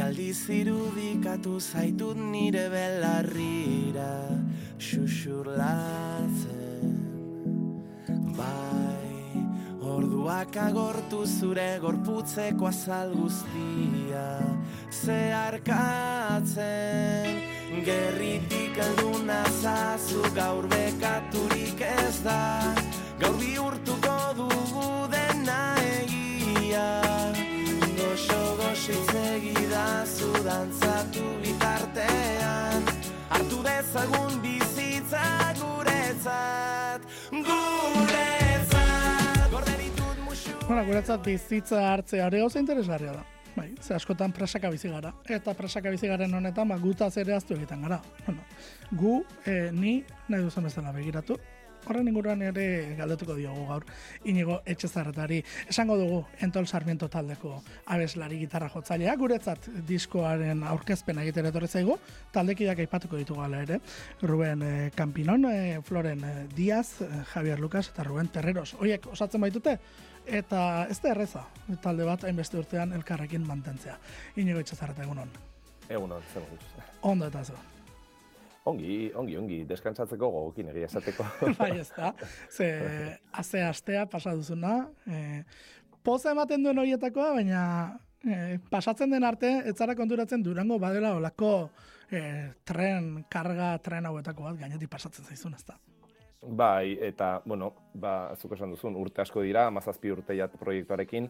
Bialdiz irudikatu zaitut nire belarrira Xuxurlatzen. Bai, orduak agortu zure gorputzeko azal guztia Zeharkatzen. Gerritik alduna zazu gaur bekaturik ez da. Gaur bihurtuko da dantzatu bitartean Hartu dezagun bizitza guretzat Guretzat Gorde ditut musu Bueno, guretzat bizitza hartzea ere oso interesgarria da. Bai, ze askotan presaka bizi gara. Eta presaka bizi garen honetan, ba, gutaz ere aztu egiten gara. Bueno, gu, eh, ni, nahi duzen bezala begiratu, horren inguruan ere galdetuko diogu gaur inigo etxezarretari. Esango dugu Entol Sarmiento taldeko abeslari gitarra jotzailea, guretzat diskoaren aurkezpena egitera etorri zaigu, taldekideak aipatuko ditugu ala ere, Ruben eh, Campinon, eh, Floren eh, Diaz, Javier Lucas eta Ruben Terreros. Hoiek osatzen baitute, eta ez da erreza, talde bat hainbeste urtean elkarrekin mantentzea. Inigo etxezarreta egunon. Egun hon, zer moduz. Ondo eta zo. Ongi, ongi, ongi, deskantzatzeko gogokin egia esateko. bai, ez da. Ze, aze astea pasa duzuna. E, poza ematen duen horietakoa, baina e, pasatzen den arte, ez zara konturatzen durango badela olako e, tren, karga, tren hauetako bat gainetik pasatzen zaizun, ez da. Bai, eta, bueno, ba, zuk esan duzun, urte asko dira, amazazpi urte jat proiektuarekin,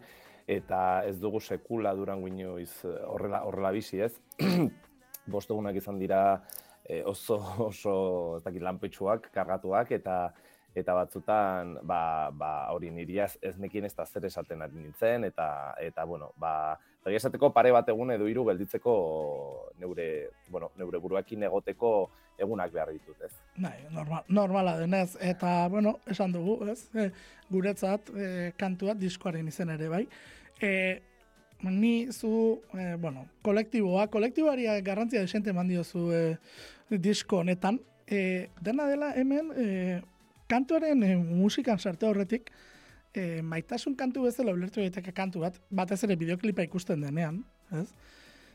eta ez dugu sekula durango inoiz horrela, horrela bizi, ez? Bostegunak izan dira e, oso, oso, ez dakit, lanpetsuak, kargatuak, eta eta batzutan, ba, ba, hori niri ez, nekien ez da zer esaten ari nintzen, eta, eta bueno, ba, egia esateko pare bat egun edo hiru gelditzeko neure, bueno, neure buruakin egoteko egunak behar ditut, ez? Bai, normal, normala denez, eta, bueno, esan dugu, ez? E, guretzat, e, kantuat diskoaren izen ere, bai. E, ni zu, e, bueno, kolektiboa, kolektiboari garrantzia desente eman diozu e, disko honetan, e, dena dela hemen, e, kantuaren e, musikan sarte horretik, e, maitasun kantu bezala ulertu daiteke kantu bat, batez ere bideoklipa ikusten denean, ez?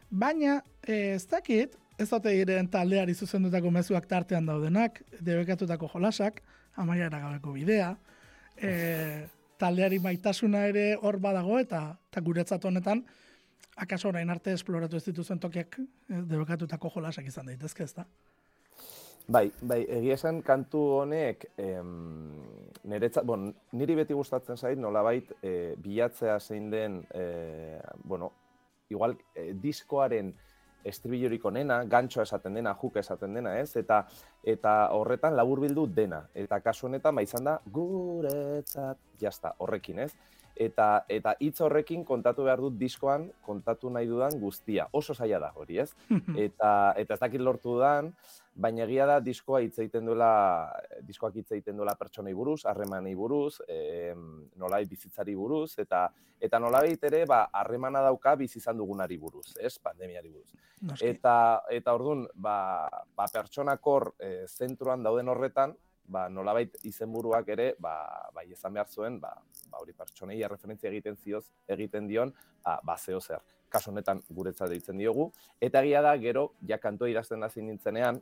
Baina, e, ez dakit, ez ote diren taldeari zuzendutako mezuak tartean daudenak, debekatutako jolasak, amaia eragabeko bidea, e, taldeari maitasuna ere hor badago, eta, eta guretzat honetan, akaso orain arte esploratu ez dituzen tokiak e, debekatutako jolasak izan daitezke, ez da? Bai, bai, egia esan kantu honek, em, niretzat, bon, niri beti gustatzen zait, nolabait, e, bilatzea zein den, e, bueno, igual, e, diskoaren estribillorik onena, gantxoa esaten dena, juk esaten dena, ez? Eta eta horretan laburbildu dena. Eta kasu honetan, ba izan da, guretzat, jazta, horrekin, ez? Eta eta hitz horrekin kontatu behar dut diskoan, kontatu nahi dudan guztia. Oso zaila da hori, ez? eta eta ez dakit lortu dudan, baina egia da diskoa hitz egiten duela diskoak hitz egiten duela pertsonei buruz, harremanei buruz, e, nolabait bizitzari buruz eta eta nolabait ere ba harremana dauka bizi izan dugunari buruz, ez? Pandemiari buruz. Noski. Eta eta ordun ba ba pertsonakor e, zentruan dauden horretan ba, nolabait izenburuak ere, ba, bai izan behar zuen, ba, ba hori pertsonei referentzia egiten zioz, egiten dion, ba, ba zeo zer. Kaso honetan guretzat deitzen diogu. Eta egia da, gero, ja kantua idazten hasi nintzenean,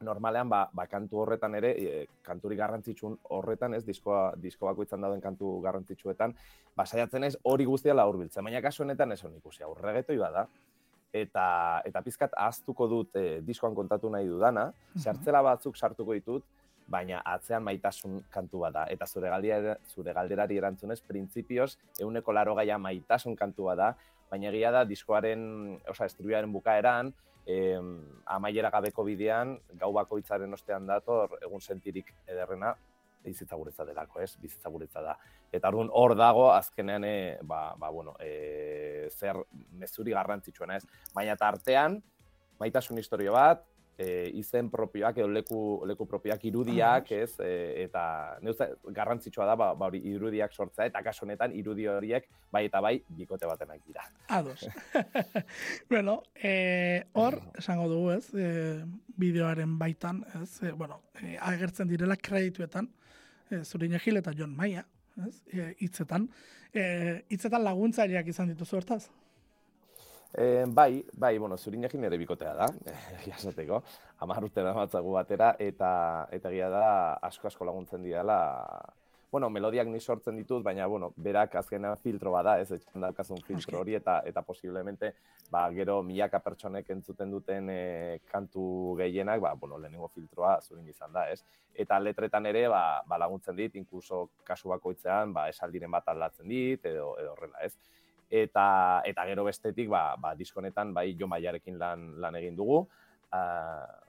normalean ba, ba kantu horretan ere e, kanturi garrantzitsuun horretan ez diskoa disko bakoitzan dauden kantu garrantzitsuetan ba saiatzen ez hori guztia la hurbiltzen baina kasu honetan ez on ikusi aurregetoi bada eta eta pizkat ahaztuko dut e, diskoan kontatu nahi dudana sartzela batzuk sartuko ditut baina atzean maitasun kantu bada eta zure galdera zure galderari erantzunez printzipioz 180 maitasun kantu bada baina egia da diskoaren osea estribiaren bukaeran eh, amaiera gabeko bidean, gau bakoitzaren ostean dator, egun sentirik ederrena, bizitza guretza delako, ez? Bizitza guretza da. Eta orduan hor dago, azkenean, e, ba, ba, bueno, e, zer mezuri garrantzitsuena, ez? Baina tartean, maitasun historio bat, e, izen propioak edo leku, leku propioak irudiak, ez? E, eta neuza, garrantzitsua da, ba, ba hori irudiak sortzea, eta kaso honetan irudi horiek bai eta bai bikote batenak dira. Ados. bueno, e, hor, esango dugu ez, e, bideoaren baitan, ez, e, bueno, e, agertzen direla kredituetan, e, Zurine Gil eta John Maia, ez, hitzetan, e, hitzetan laguntzaileak izan dituzu hortaz? E, bai, bai, bueno, zurinekin ere bikotea da, egia esateko, hamar urte da matzagu batera, eta eta egia da asko asko laguntzen didala, bueno, melodiak ni sortzen ditut, baina, bueno, berak azkena filtro bada, ez etxen daukazun filtro hori, eta eta posiblemente, ba, gero milaka pertsonek entzuten duten e, kantu gehienak, ba, bueno, lehenengo filtroa zurin izan da, ez? Eta letretan ere, ba, ba laguntzen dit, inkluso kasu bakoitzean, ba, esaldiren bat aldatzen dit, edo, edo horrela, ez? Eta eta gero bestetik ba ba diskonetan bai Jo Maiarekin lan lan egin dugu. Uh,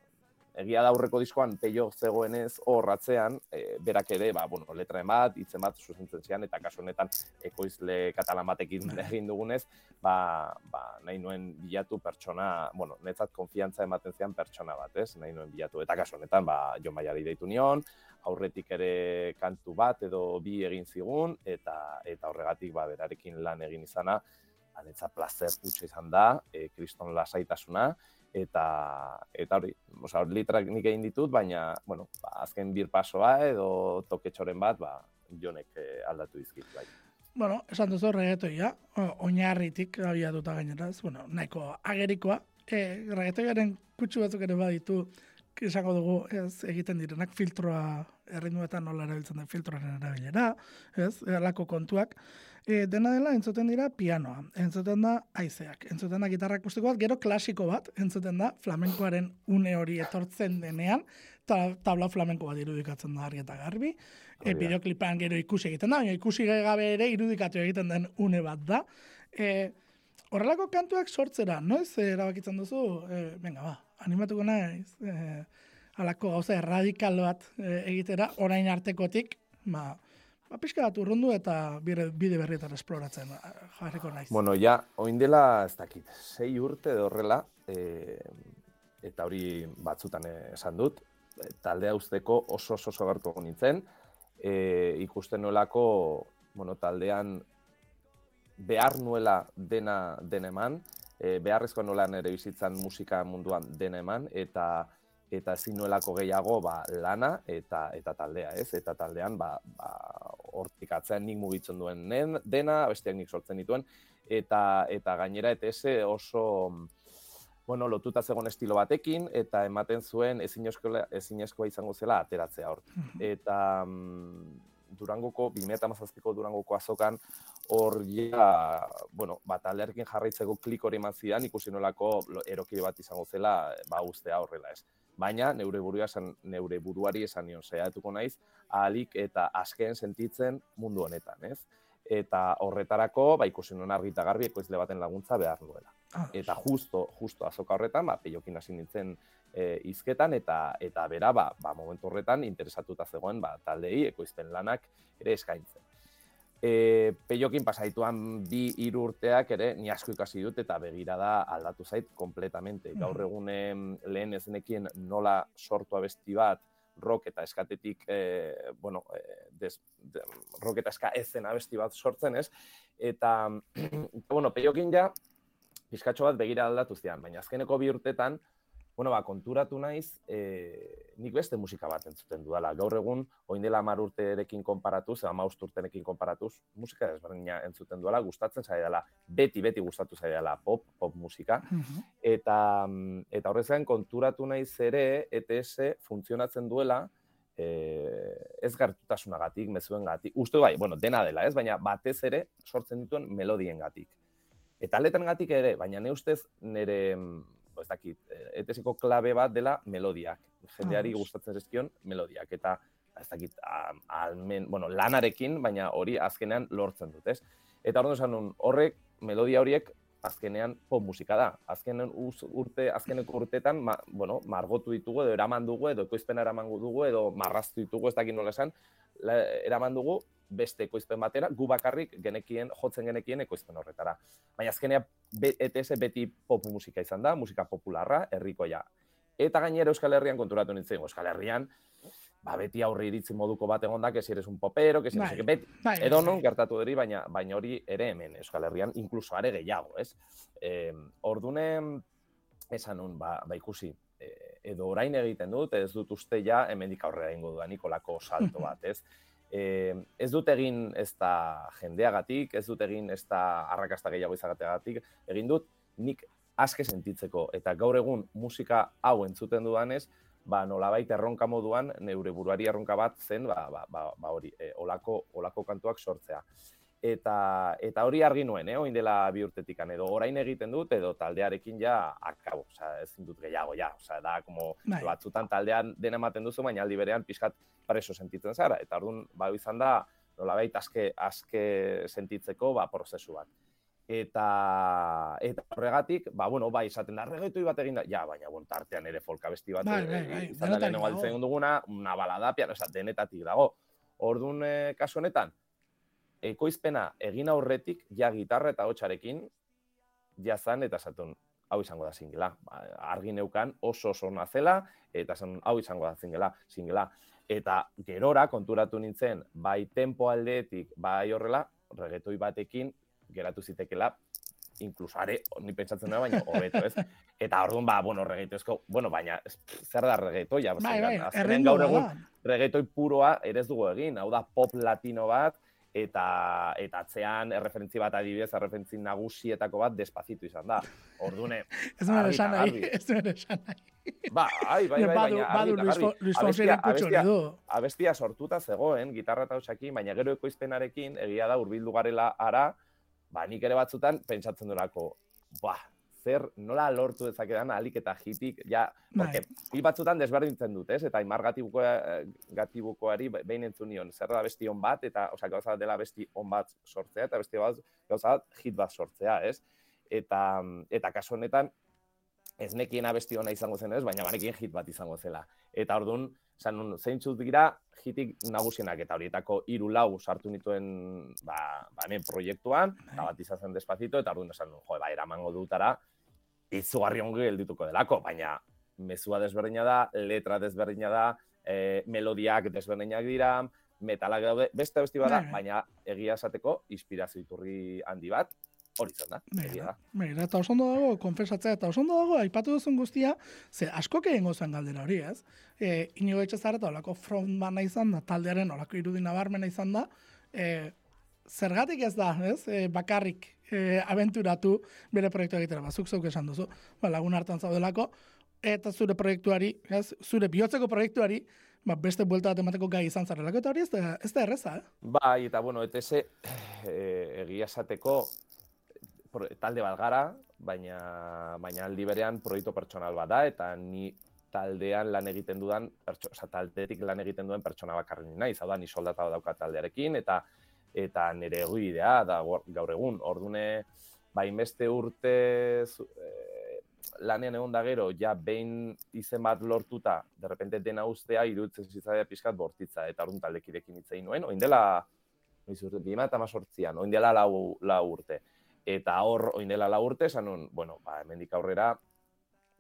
egia da aurreko diskoan peio zegoenez hor atzean, e, berak ere ba bueno, letra bat, hitzen bat zuzentzen zian eta kasu honetan ekoizle katalan batekin bai. egin dugunez, ba, ba nahi nuen bilatu pertsona, bueno, netzat konfiantza ematen zian pertsona bat, ez? Nahi nuen bilatu eta kasu honetan ba Jo Maiari deitu nion, aurretik ere kantu bat edo bi egin zigun eta eta horregatik ba berarekin lan egin izana anetza placer utxe izan da, e, kriston lasaitasuna eta eta hori, osea, litrak nik egin ditut, baina bueno, ba, azken bir pasoa edo toketxoren bat, ba Jonek e, aldatu dizkit bai. Bueno, esan duzu reggaetoia, oinarritik abiatuta gainera, bueno, nahiko agerikoa, eh, reggaetoiaren kutsu batzuk ere baditu, esango dugu ez egiten direnak filtroa erritmuetan nola erabiltzen den filtroaren erabilera, ez, alako kontuak. E, dena dela entzuten dira pianoa, entzuten da haizeak, entzuten da gitarrak usteko bat, gero klasiko bat, entzuten da flamenkoaren une hori etortzen denean, ta, tabla flamenko bat irudikatzen da argi eta garbi, e, bideoklipan gero ikusi egiten da, ikusi gabe ere irudikatu egiten den une bat da. E, horrelako kantuak sortzera, noiz erabakitzen duzu, e, venga ba, animatuko naiz, e, alako gauza erradikal bat e, egitera, orain artekotik, ba, ba pixka bat urrundu eta bide, bide berrietan esploratzen jarriko naiz. Bueno, ja, oin dela, ez dakit, sei urte horrela, e, eta hori batzutan esan dut, taldea usteko oso oso oso gertu nintzen, e, ikusten nuelako, bueno, taldean behar nuela dena deneman, e, beharrezko nola nere bizitzan musika munduan dena eman, eta eta ezin nuelako gehiago ba, lana eta eta taldea, ez? Eta taldean ba, ba hortik atzean nik mugitzen duen nen, dena, besteak nik sortzen dituen, eta eta gainera ETS oso bueno, lotuta zegoen estilo batekin, eta ematen zuen ezinezkoa izango zela ateratzea hor. Eta mm, Durangoko, 2008ko Durangoko azokan, hor ja, bueno, bat aldearekin jarraitzeko klik hori eman zidan, ikusi nolako erokide bat izango zela, ba, ustea horrela ez. Baina, neure, burua esan, neure buruari esan nion, zehatuko naiz, ahalik eta asken sentitzen mundu honetan, ez? Eta horretarako, ba, ikusi nuen argita garbi, ekoizle baten laguntza behar nuela. Ah, eta justo, justo azoka horretan, ba, peiokin hasi nintzen e, izketan, eta eta bera, ba, ba, momentu horretan, interesatuta zegoen, ba, taldei, ekoizten lanak ere eskaintzen e, peiokin pasaituan bi hiru urteak ere ni asko ikasi dut eta begirada aldatu zait kompletamente. Gaur egunen lehen ez nola sortu abesti bat rock eta eskatetik e, bueno, e, des, de, rock eta eska ezen abesti bat sortzen ez. Eta, bueno, peiokin ja, pizkatxo bat begira aldatu zian, baina azkeneko bi urtetan, bueno, ba, konturatu naiz, e, nik beste musika bat entzuten dudala. Gaur egun, oin dela mar urterekin konparatuz, eba maust urtenekin konparatuz, musika ezberdina entzuten duela, gustatzen zai dela, beti, beti gustatu zai dela pop, pop musika. Eta, eta horrez gain, konturatu naiz ere, ETS funtzionatzen duela, e, ez gartutasunagatik, mezuen uste bai, bueno, dena dela, ez, baina batez ere sortzen dituen melodien gatik. Eta aletan gatik ere, baina ne ustez nire ez dakit, eh, etesiko klabe bat dela melodiak. Jendeari ah, gustatzen zezkion melodiak. Eta ez dakit, almen, bueno, lanarekin, baina hori azkenean lortzen dut, ez? Eta hori esan horrek, melodia horiek azkenean pop musika da. Azkenen urte, azkeneko urteetan, ma, bueno, margotu ditugu, edo eraman dugu, edo ekoizpena eraman dugu, edo marraztu ditugu, ez dakit nola esan, eraman dugu, beste ekoizpen batera, gu bakarrik genekien, jotzen genekien ekoizpen horretara. Baina azkenea ETS beti pop musika izan da, musika popularra, herrikoia. Eta gainera Euskal Herrian konturatu nintzen, Euskal Herrian, ba, beti aurri iritzi moduko bat egon da, kesi eres un popero, kesi bai, beti, bai, edo non gertatu deri, baina, baina hori ere hemen Euskal Herrian, inkluso are gehiago, ez? E, ordune, esan nun, ba, ba ikusi, e, edo orain egiten dut, ez dut uste ja, hemendik aurrera ingo duan, Nikolako salto bat, ez? E, ez dut egin ez da jendeagatik, ez dut egin ez da arrakasta gehiago izagateagatik, egin dut nik aske sentitzeko eta gaur egun musika hau entzuten dudanez, ba nolabait erronka moduan neure buruari erronka bat zen, ba ba ba, ba hori, e, olako olako kantuak sortzea. Eta eta hori argi nuen, eh, orain dela bi urtetikan edo orain egiten dut edo taldearekin ja akabo, osea, ezin dut gehiago ja, osea, da como Bai. batzutan taldean dena ematen duzu, baina aldi berean pixkat preso sentitzen zara eta ordun ba izan da nolabait aske aske sentitzeko ba prozesu bat eta eta horregatik, ba, bueno, bai, esaten da, reggaetoi bat egin da, ja, baina, bon, tartean ere folka besti bat, Bai, eh, bai, bai, izan da galtzen duguna, una balada, piano, oza, denetatik dago. Orduan, eh, kasu honetan, ekoizpena egin aurretik, ja gitarra eta hotxarekin, ja zan, eta esatun, hau izango da zingela. Ba, argi neukan oso oso zela, eta esan hau izango da zingela, zingela. Eta gerora konturatu nintzen, bai tempo aldeetik, bai horrela, regetoi batekin, geratu zitekela, incluso are, ni pentsatzen da, baina hobeto, ez? Eta orduan, ba, bueno, reggaetoizko, bueno, baina, zer da reggaetoia? Bai, bai, gaur egun, da. reggaetoi puroa ere ez dugu egin, hau da pop latino bat, eta eta atzean erreferentzi bat adibidez, erreferentzi nagusietako bat despacito izan da. Ordune, Ez nuen esan nahi, ez nuen esan nahi. ba, ai, bai, bai, Badu, baina, badu Luis. Fo- Luis Abestia- sortuta zegoen, gitarra eta hotxakin, baina gero ekoizpenarekin, egia da, urbildu garela ara, ba, nik ere batzutan pentsatzen durako, ba, zer, nola lortu dezakedan alik eta hitik, ja, Bai. porque bi batzutan desberdintzen dut, ez? Eta imar gatibuko, gatibukoari behin entzun nion, zer da besti on bat, eta, osea, gauza dela besti on bat sortzea, eta besti bat, gauza bat hit bat sortzea, ez? Eta, eta kasu honetan, ez nekien abesti ona izango zen ez, baina banekin hit bat izango zela. Eta orduan, esan nun, zeintzut dira hitik nagusienak eta horietako hiru lau sartu nituen ba, ba hemen proiektuan, eta bat izan zen despacito, eta orduan esan jo, ba, eramango dutara, izugarri ongi geldituko delako, baina mezua desberdina da, letra desberdina da, e, melodiak desberdinak dira, metalak daude, beste besti bada, Bai, bai. baina egia esateko inspirazio iturri handi bat, hori zen da, egia Begira, da. begira, eta oso dago, konfesatzea, eta oso dago, aipatu duzun guztia, ze asko egingo zen galdera hori, ez? E, inigo etxezar eta olako frontmana izan da, taldearen olako irudi nabarmena izan da, e, zergatik ez da, ez? E, bakarrik e, abenturatu bere proiektua egitera, ba, zuk zeuk esan duzu, ba, lagun hartan zaudelako, eta zure proiektuari, ez? Zure bihotzeko proiektuari, ba, beste buelta bat emateko gai izan zarelako, eta hori ez da, ez da erreza, eh? Bai, eta bueno, ETS eh, egia esateko talde bat gara, baina, baina aldi berean proiektu pertsonal bat da, eta ni taldean lan egiten dudan, pertso, oza, taldetik lan egiten duen pertsona bakarri naiz, hau da, ni soldata daukat taldearekin, eta eta nire egidea da gaur egun. Ordune, ba, inbeste urte eh, lanean egon da gero, ja behin izen bat lortuta, de repente dena ustea, iruditzen zitzaia pixkat bortitza, eta orduan taldekidekin hitz egin nuen, oin dela, noiz urte, bima eta mazortzian, oin dela lau, lau urte. Eta hor, oin dela lau urte, esan nun, bueno, ba, hemendik aurrera,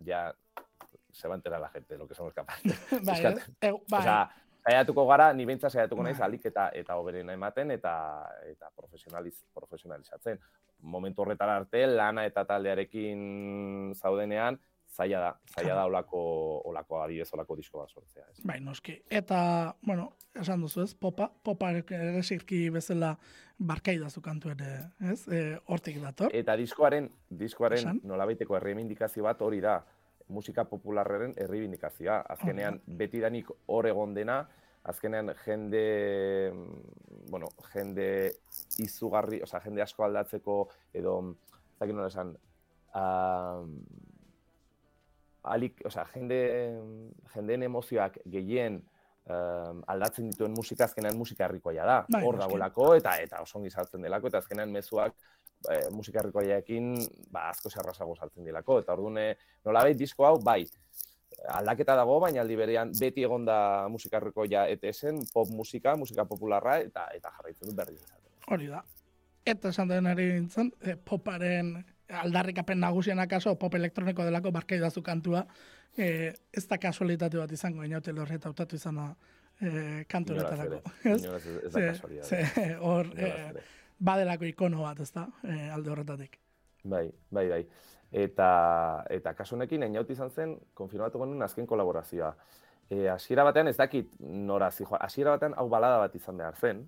ja, se va a enterar la gente de lo que somos capaces. bai, Pixkat, ez? E, bai, Osea, saiatuko gara, ni beintza saiatuko naiz Bai. alik eta eta hoberena ematen eta eta profesionaliz, profesionalizatzen. Momentu horretara arte lana eta taldearekin zaudenean zaila da, zaila da olako olako adibez olako disko bat sortzea, ez. Bai, noski. Eta, bueno, esan duzu ez, popa, popa ere zirki bezala barkaidazu kantu ere, ez? E, hortik dator. Eta diskoaren diskoaren Esan? nolabaiteko erreibindikazio bat hori da musika popularraren erreibindikazioa. Azkenean betidanik hor egon dena, azkenean jende mm, bueno, jende izugarri, osea, jende asko aldatzeko edo ez dakit nola esan, um, alik, osea, jende jendeen emozioak gehien um, aldatzen dituen musika azkenean musika herrikoia da. Bai, Hor dagoelako eta eta oso ongi saltzen delako eta azkenean mezuak eh, musika herrikoiaekin ba asko errazago saltzen dilako eta orduan eh, nolabait disko hau bai aldaketa dago, baina aldi berean beti egonda musika herrikoia ETSen, pop musika, musika popularra eta eta jarraitzen du berdin izaten. Hori da. Eta esan den ari nintzen, e, poparen aldarrikapen nagusiena kaso, pop elektroniko delako barkaidazu kantua, e, ez da kasualitate bat izango, inaute lorreta hautatu izan da e, kantu Inolaz honetarako. Ez? ez ez da ze, hor, e. badelako ikono bat, ez da, e, alde horretatik. Bai, bai, bai. Eta, eta kasu honekin, einaut izan zen, konfirmatu genuen azken kolaborazioa. E, hasiera batean ez dakit nora zijoa. Hasiera batean hau balada bat izan behar zen.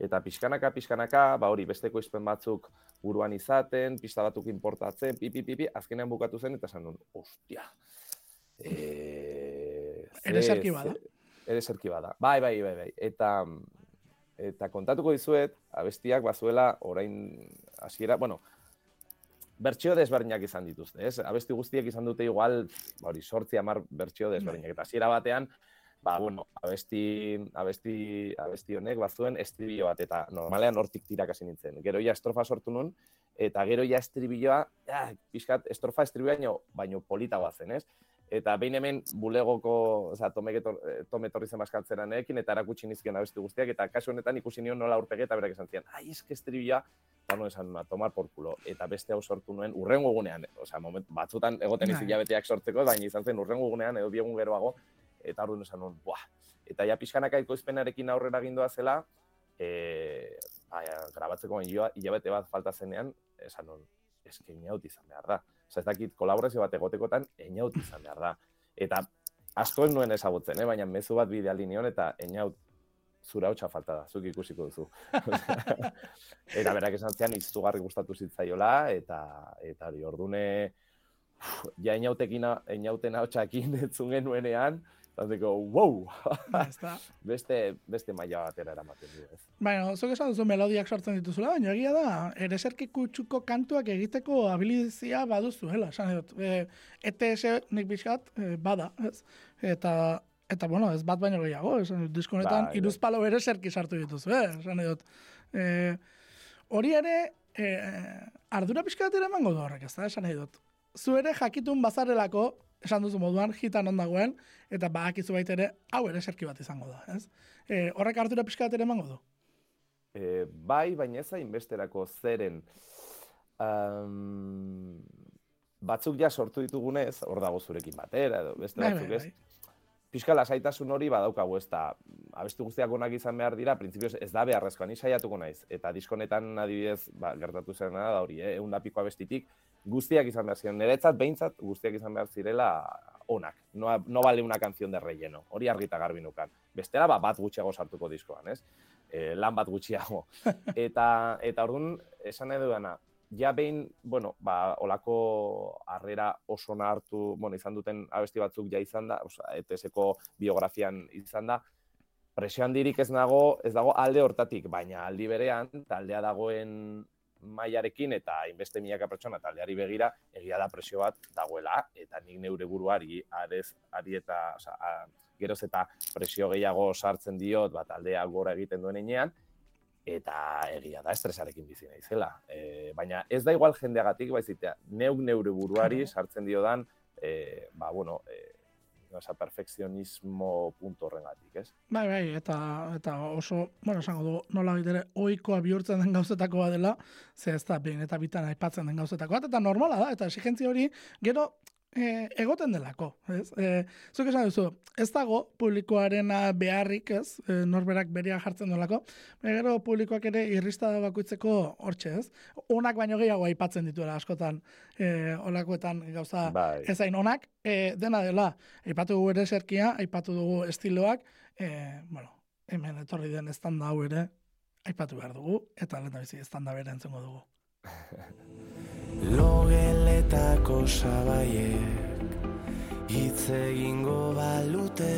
Eta pixkanaka, pixkanaka, ba hori, beste ekoizpen batzuk buruan izaten, pista batuk importatzen, pipi, pipi, azkenean bukatu zen, eta esan nun, ostia. E, Ere zerki bada. Ere zerki bada. Bai, bai, bai, bai. Eta, eta kontatuko dizuet, abestiak bazuela orain hasiera, bueno, bertsio desberdinak izan dituzte, ez? Abesti guztiek izan dute igual, ba, hori, sortzi amar bertsio desberdinak. Eta hasiera batean, ba, bueno, abesti, abesti, abesti honek bazuen estribillo bat, eta normalean hortik tirak hasi nintzen. Gero ja estrofa sortu nun, eta gero ja estribilloa, ja, pixkat, estrofa estribilloa baino polita bazen, ez? Eta behin hemen bulegoko, oza, tome etorri zen baskaltzera nekin, eta erakutsi nizkion abesti guztiak, eta kasu honetan ikusi nion nola urpege, eta berak esan zian, ai, eske estribilloa, eta no esan, ma, tomar por culo. Eta beste hau sortu nuen, urrengo egunean, oza, moment, batzutan egoten izik jabeteak sortzeko, baina izan zen urrengo egunean, edo biegun geroago, eta hori esan nuen, buah. Eta ja pixkanaka izpenarekin aurrera gindoa zela, e, aia, grabatzeko hilabete bat falta zenean, esan nuen, eske inaut izan behar da. Ez dakit, kolaborazio bat egotekotan, inaut izan behar da. Eta asko nuen ezagutzen, eh? baina mezu bat bidea nion eta inaut zura hotxa falta da, zuk ikusiko duzu. eta berak esan zean, izugarri gustatu zitzaiola, eta eta hori, ordune, ja inautekin, inauten hau txakin etzun Zanteko, wow! beste, beste maila batera eramaten du, ez. Baina, zuk esan duzu melodiak sortzen dituzula, baina egia da, ereserki kutsuko kantuak egiteko habilizia baduzuela, esan dut. E, ETS nik bizkat, e, bada, ez? Eta, eta, bueno, ez bat baino gehiago, esan dut, diskonetan, ba, iruzpalo ereserki sartu dituzu, eh? esan dut. E, hori ere, e, ardura pixkat ere emango du horrek, ez da, esan dut. Zu ere jakitun bazarelako, esan duzu moduan, hitan ondagoen, eta badakizu baita ere, hau ere serki bat izango da, ez? E, horrek hartura pixka bat ere emango du? E, bai, baina ez inbesterako zeren, um, batzuk ja sortu ditugunez, hor dago zurekin batera, edo beste bai, batzuk bai, ez, bai. Piska lasaitasun hori badaukagu ez da, abestu guztiak onak izan behar dira, printzipioz ez da beharrezkoa, ni saiatuko naiz. Eta diskonetan adibidez, ba, gertatu zen da hori, eh? egun da piko abestitik, guztiak izan behar ziren. Niretzat, behintzat, guztiak izan behar zirela onak. No, no vale una canción de relleno. Hori argita garbi nukan. Bestela, ba, bat gutxiago sartuko diskoan, ez? E, lan bat gutxiago. eta, eta orduan, esan edo dana, ja behin, bueno, ba, olako harrera oso hartu, bueno, izan duten abesti batzuk ja izan da, oza, ETS-eko biografian izan da, presio handirik ez nago, ez dago alde hortatik, baina aldi berean, taldea dagoen mailarekin eta inbeste milaka pertsona taldeari begira egia da presio bat dagoela eta nik neure buruari arez ari eta oza, a, geroz eta presio gehiago sartzen diot bat taldea gora egiten duen enean eta egia da estresarekin bizi naizela. E, baina ez da igual jendeagatik baizitea neuk neure buruari sartzen diodan e, ba bueno, e, esa perfekzionismo punto horrengatik, ez? Bai, bai, eta, eta oso, bueno, esango du, nola bitere, oikoa bihurtzen den gauzetakoa dela, ze ez da, eta bitan aipatzen den gauzetakoa, eta normala da, eta exigentzia hori, gero, e, egoten delako, ez? E, zuk esan duzu, ez dago publikoaren beharrik, ez? E, norberak beria jartzen delako, gero publikoak ere irrista bakoitzeko hortxe, ez? Onak baino gehiago aipatzen dituela askotan e, olakoetan gauza bai. ezain onak, e, dena dela, aipatu dugu ere zerkia, aipatu dugu estiloak, e, bueno, hemen etorri den estanda hau ere, aipatu behar dugu, eta lehen bizi estanda bere entzengo dugu. Logeletako sabaiek hitz egingo balute.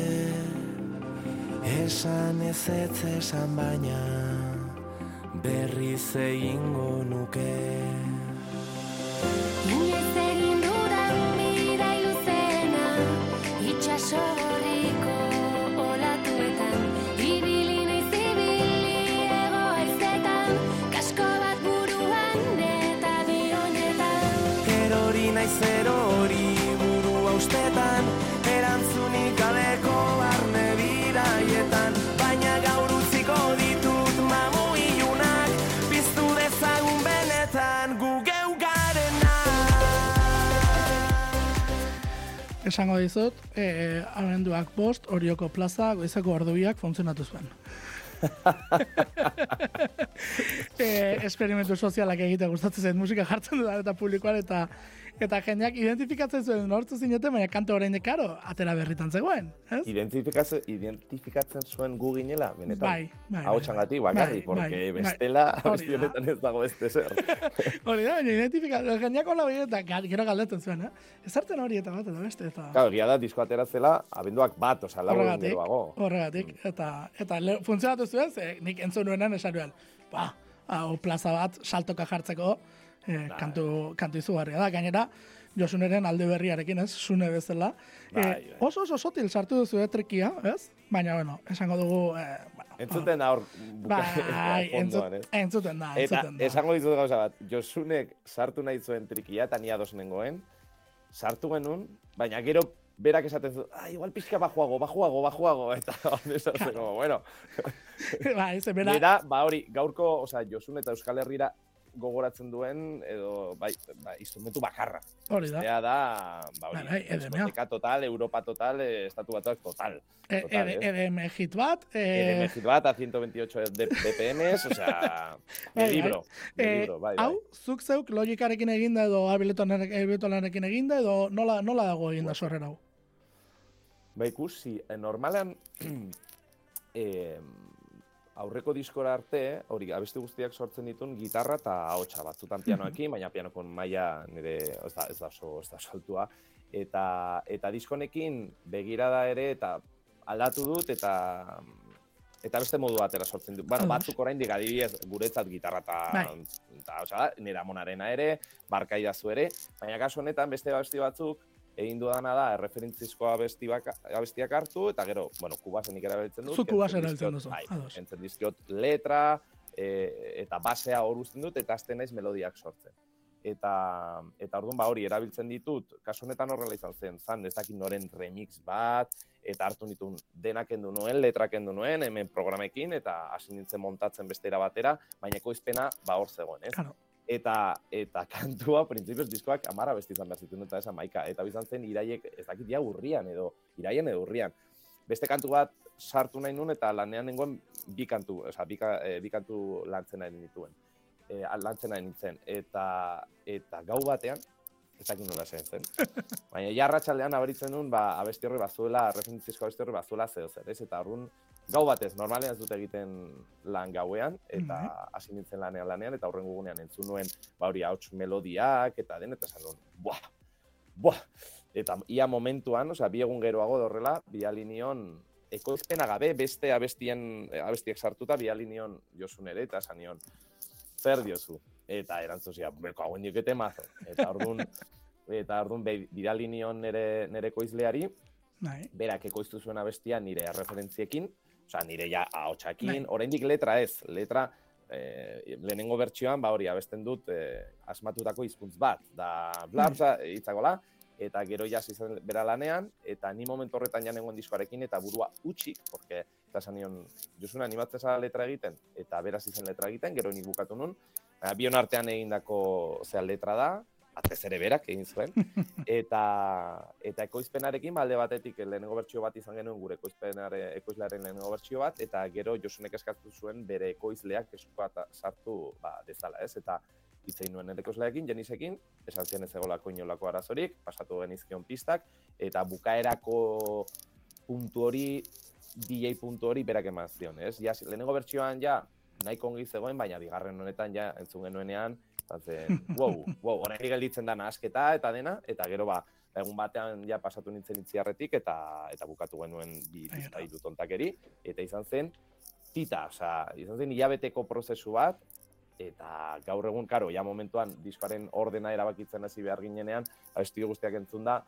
Esan ez ez esan baina berriz egingo nuke. Inoiz Esango dizut, eh, abenduak bost, orioko plaza, goizeko ordubiak funtzionatu zuen. e, esperimentu sozialak egite gustatzen zen musika jartzen dut eta publikoan eta Eta jendeak identifikatzen zuen nortzu zineten, baina kantu orain karo, atera berritan zegoen, ez? Identifikatzen, identifikatzen zuen gu ginela, benetan. Bai, bai. Hau txangatik, bakarri, Bai, porque bai, bai. bestela, da. honetan ez dago beste zer. Hori da, baina identifikatzen, jendeak hola bai, eta gero galdetzen zuen, eh? Ezartzen hori eta bat, eta beste, eta... Claro, egia da, disko ateratzela, abenduak bat, oza, lau egun geroago. horregatik, eta, eta le, funtzionatu zuen, ze nik entzun nuenan esan nuen, ba, hau plaza bat saltoka jartzeko, eh, kantu, kantu izugarria da, gainera, Josuneren alde berriarekin, ez, sune bezala. Bai, Eh, bai. oso oso sotil sartu duzu eh, trikia, ez? Baina, bueno, esango dugu, eh, bueno, Entzuten da hor, buka- Bai, entzut, fondoan, ez? entzuten da, Eta entzuten da. esango dizut gauza bat, Josunek sartu nahi zuen trikia, eta ni ados nengoen, sartu genuen, baina gero berak esaten zu, ah, igual pixka bajuago, bajuago, bajuago, eta esaten como, bueno, Ba, ez, bera, Nera, ba hori, gaurko, osea, Josun eta Euskal Herrira gogoratzen duen, edo, bai, ba, instrumentu bakarra. hori da. Ea da, ba hori, Bai, bai, EDM-a. diskoteka total, Europa total, eh, estatu batuak total. E, total, e, eh. EDM hit bat, Eh, eh, hit bat a 128 de BPMs, osea, de Bai, bai. libro, de eh, libro, bai, bai. hau, zuk zeuk logikarekin eginda edo abiletonarekin eginda edo nola, nola dago eginda sorrera hau? Ba ikusi, eh, normalan eh, aurreko diskora arte, hori abesti guztiak sortzen ditun gitarra eta ahotsa batzutan pianoekin, baina pianoko maila nire ez da, ez da oso, ez da oso altua. Eta, eta diskonekin begirada ere eta aldatu dut eta eta beste modu batera sortzen dut. Bueno, batzuk oraindik adibidez guretzat gitarra eta Bai. eta osea, nire amonarena ere, barkaidazu ere, baina kasu honetan beste abesti batzuk egin dudana da erreferentzizko abesti baka, abestiak hartu eta gero, bueno, kubasenik erabiltzen dut. Zu kubasen erabiltzen duzu, Bai, ados. kentzen dizkiot letra e, eta basea hor uzten dut eta azten naiz melodiak sortzen. Eta, eta orduan ba hori erabiltzen ditut, kasu honetan horrela izan zen, zan ez dakit noren remix bat, eta hartu nituen denak kendu nuen, letrak kendu nuen, hemen programekin, eta hasi nintzen montatzen bestera batera, baina ekoizpena ba hor zegoen, ez? Claro. Eta, eta kantua, printzipioz diskoak amara besti izan behar zituen eta esan maika. Eta bizan zen iraiek, ez dakit ja urrian edo, iraien edo urrian. Beste kantu bat sartu nahi nuen eta lanean nengoen bi kantu, oza, bi, eh, bi kantu lantzen nahi nituen. E, lantzen nahi nintzen. Eta, eta gau batean, ez dakit nola zen zen. Baina ja arratsaldean abaritzen nuen, ba, abesti horri bazuela, referentzizko abesti horri bazuela zeo zer, ez? Eta orduan, gau batez, normalean ez dut egiten lan gauean, eta hasi nintzen lanean lanean, eta horren gugunean entzun nuen, ba hori, hauts melodiak, eta den, eta esan buah, buah, eta ia momentuan, osea, bi egun geroago dorrela, biali nion, ekoizpena gabe, beste abestien, abestiek sartuta, biali nion josun ere, eta esan nion, zer diozu? Eta erantzuzia, beko hauen diokete mazo. Eta orduan, eta orduan bidali nion nere, nere ekoizleari, Bai. berak ekoiztu zuen abestia nire erreferentziekin, osea, nire ja Bai. ahotsakin, oraindik letra ez, letra eh, lehenengo bertsioan, ba hori, abesten dut eh, asmatutako hizkuntz bat, da blabza hitzagola, eta gero ja hasi zen bera lanean, eta ni momentu horretan ja nengoen diskoarekin, eta burua utxik, porque, eta esan nion, Josun animatzen zara letra egiten, eta beraz izen letra egiten, gero nik bukatu nun, bion artean egindako zea letra da, batez ere berak egin zuen, eta eta ekoizpenarekin ba, alde batetik lehenengo bertsio bat izan genuen gure ekoizpenare ekoizlearen lehenengo bertsio bat eta gero Josunek eskatu zuen bere ekoizleak eskuat sartu ba dezala, ez? Eta hitz egin nuen nire ekoizleekin, Jenisekin, esan zien ez egolako inolako arazorik, pasatu genizkion pistak eta bukaerako puntu hori DJ puntu hori berak eman zion, ez? Ja, lehenengo bertsioan ja nahiko ongi zegoen, baina bigarren honetan ja entzun genuenean, izan zen, wow, wow, orain gelditzen da nahasketa eta dena, eta gero ba, egun batean ja pasatu nintzen itziarretik eta eta bukatu genuen bi pista hiru tontakeri, eta izan zen tita, osea, izan zen hilabeteko prozesu bat, eta gaur egun, karo, ja momentuan diskoaren ordena erabakitzen hasi behar ginenean, abesti guztiak entzun da,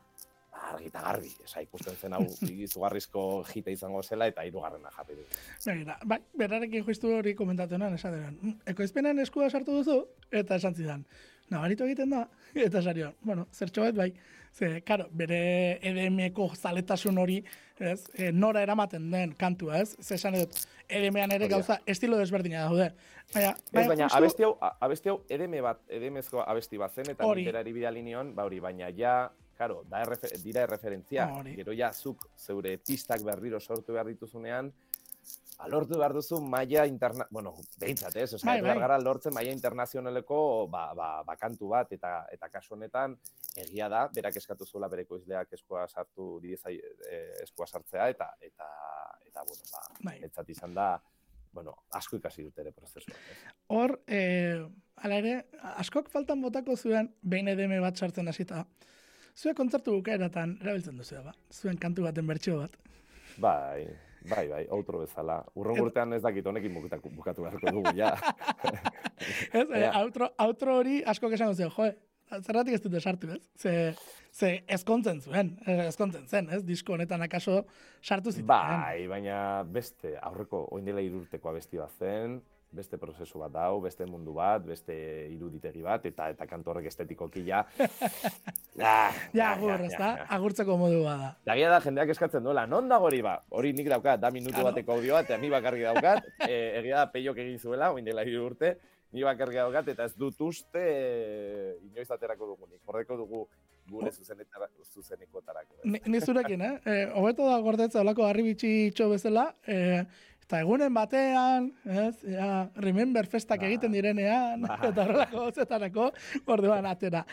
argi eta garbi, esa ikusten zen hau izugarrizko jita izango zela eta hirugarrena jarri du. Begira, bai, berarekin justu hori komentatu nuen, esan denean, "Mm, ekoizpenen eskua sartu duzu, eta esan zidan, nabaritu egiten da, eta esarion, bueno, zertxo bat bai, ze, karo, bere EDM-eko zaletasun hori, ez, e, nora eramaten den kantua, ez, ze esan dut, EDM-an ere da. gauza estilo desberdina daude, baina, Ez, baina justu- abesti hau, abesti hau edeme bat, edemezko abesti bat zen, eta berari bidali nion, ba hori, baina ja, karo, da errefer, dira erreferentzia. Hori. Gero ja, zuk zeure pistak berriro sortu behar dituzunean, ba, lortu behar duzu maila interna... Bueno, behintzat, ez? Osa, Bai, bai, gara lortzen maila internazionaleko ba, ba, ba, kantu bat, eta eta kasu honetan, egia da, berak eskatu zuela bere ekoizleak eskua sartu didezai, eh, eskua sartzea, eta, eta, eta bueno, ba, Bai. etzat izan da, bueno, asko ikasi dut ere prozesua. ez? Hor, eh, ala ere, askok faltan botako zuen behin edeme bat sartzen hasita. Zuen kontzertu bukaeratan erabiltzen duzu ba. Zuen kantu baten bertsio bat. Bai, bai, bai, outro bezala. Urren urtean ez dakit honekin bukatu, bukatu beharko dugu, ja. Ez, eh, outro, outro hori askok esango zuen, joe, zerratik ez dute sartu, ez? Ze, ze ezkontzen zuen, eh, ezkontzen zen, ez? Disko honetan akaso sartu ziten. Bai, baina beste, aurreko, oin dela irurteko abesti bat zen, beste prozesu bat dau, beste mundu bat, beste iruditegi bat, eta eta kantu horrek estetikoki ja. ja, Ja, agur, ez da? Agurtzeko modu bada. Da egia da jendeak eskatzen duela, non dago hori ba? Hori nik daukat, da minutu Claro. bateko audioa, eta ni bakarrik daukat. e, egia da peiok egin zuela, oin dela hiru urte, ni bakarrik daukat, eta ez dut uste e, inoiz aterako dugunik. Horreko dugu gure zuzenetara, zuzenekotarako. ez? Ni, ni zurekin, eh? eh? Hobeto da gordetza olako harribitxi itxo bezala, eh, eta egunen batean, ez, ja, remember festak Ba. egiten direnean, Ba. eta horrelako gauzetarako, orduan atera.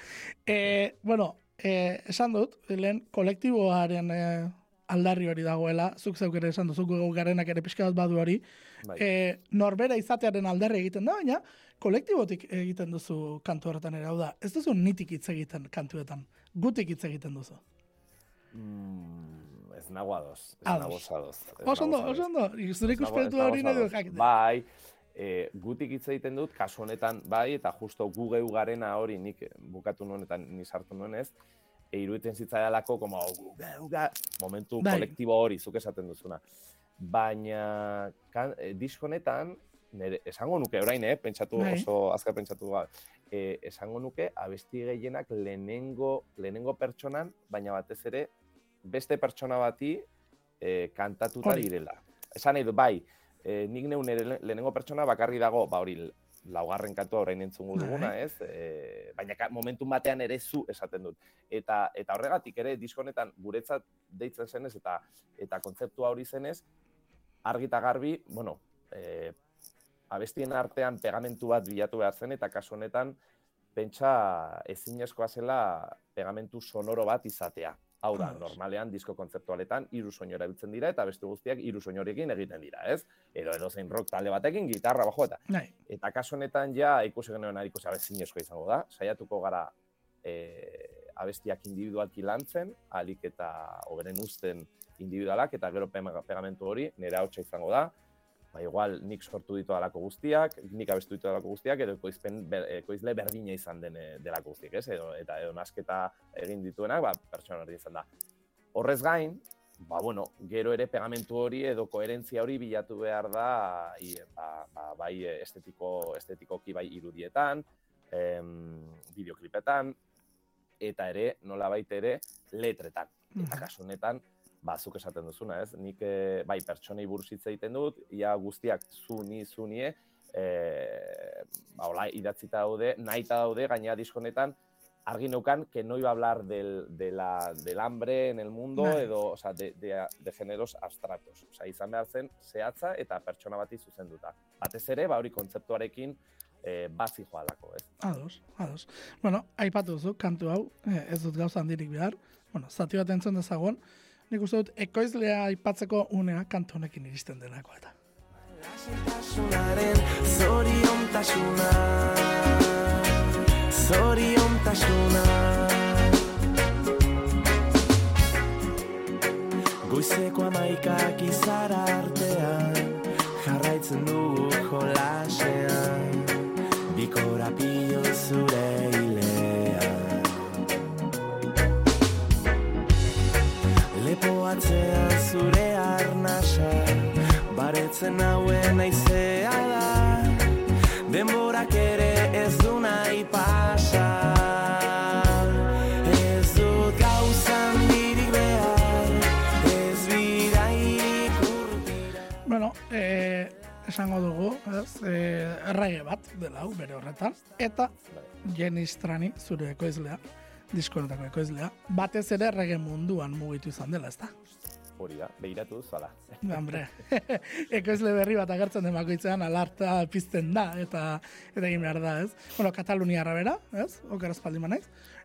Eh, bueno, eh, esan dut, lehen kolektiboaren eh, aldarri hori dagoela, zuk zeuk ere esan duzu, gu garenak ere pixka bat badu hori, Bai. eh, norbera izatearen aldarri egiten da, baina kolektibotik egiten duzu kantu horretan ere, hau da, ez duzu nitik hitz egiten kantuetan, gutik hitz egiten duzu. Mm, ez nago ados. Ez nago ados. Oso ondo, oso ondo, zure Ez nago- ikuspetu ez nago hori nahi jakite. Bai, e, gutik hitz egiten dut, kasu honetan, bai, eta justo gu geu garena hori nik bukatu nuen eta ni sartu nuen ez, e, iruditzen zitzaidalako, como, gu geu ga, momentu Bai. kolektibo hori, zuk esaten duzuna. Baina, kan, e, disko honetan, nire, esango nuke orain, eh, pentsatu, Bai. oso azkar pentsatu ba, e, esango nuke, abesti gehienak lehenengo, lehenengo pertsonan, baina batez ere, beste pertsona bati e, kantatuta direla. Esan nahi bai, e, nik neun ere le- lehenengo pertsona bakarri dago, ba hori, laugarren kantua orain entzungu Bai. duguna, ez? E, baina momentu batean ere zu esaten dut. Eta eta horregatik ere disko honetan guretzat deitzen zenez eta eta kontzeptua hori zenez argi eta garbi, bueno, e, abestien artean pegamentu bat bilatu behar zen eta kasu honetan pentsa ezinezkoa zela pegamentu sonoro bat izatea. Hau da, normalean disko kontzeptualetan hiru soinu erabiltzen dira eta beste guztiak hiru soinurekin egiten dira, ez? Edo edozein rock talde batekin gitarra bajo eta Nahi, Eta kasu honetan ja ikusi genuen ari ikusi zinezkoa izango da. Saiatuko gara e, abestiak individualki lantzen, alik eta oberen uzten individualak, eta gero pegamentu hori nire hautsa izango da. Ba, igual nik sortu ditu alako guztiak, nik abestu ditu alako guztiak, edo ekoizpen, ber, ekoizle berdina izan den eh, delako guztiak, ez? Edo, eta edo nasketa egin dituenak, ba, pertsona hori izan da. Horrez gain, ba, bueno, gero ere pegamentu hori edo koherentzia hori bilatu behar da i, ba, ba, bai estetiko, estetikoki bai irudietan, em, bideoklipetan, eta ere, nola baita ere, letretan. Eta Mhm. kasu honetan, ba, zuk esaten duzuna, ez? Nik, eh, bai, pertsonei buruz hitz egiten dut, ia guztiak zu ni, zu nie, eh, ba, hola, idatzita daude, nahita daude, gaina disko honetan, argi neukan que no iba a hablar del, de la, del hambre en el mundo Bai. edo, o sea, de, de, de géneros abstractos. O sea, izan behar zen zehatza eta pertsona bati zuzenduta. Batez ere, ba hori kontzeptuarekin eh, bazi joalako, ez? ados, ados. Bueno, aipatu duzu, kantu hau, eh, ez dut gauza handirik behar. Bueno, zati bat entzun dezagun. Nik uste dut, ekoizlea aipatzeko unea kantu honekin iristen delako eta. Lasitasunaren zoriontasuna. Zoriontasuna. Goizeko amaikak izara artean Jarraitzen dugu jolasean. Bikorapio zure atzean zure arnasa Baretzen hauen aizea da. Denborak ere ez du nahi pasa. Ez dut gauzan dirik behar Ez bidairik urtira Bueno, eh, esango dugu, ez, eh, errege bat dela hau bere horretan, eta Jenny Strani, zure ekoizlea, diskonetako ekoizlea, batez ere errege munduan mugitu izan dela, ezta? hori da, behiratu duzala. Hombre, ekoizle berri bat agertzen den bakoitzean alarta pizten da, eta eta egin behar da, ez? Bueno, Katalunia bera, ez? Oker espaldi manaiz.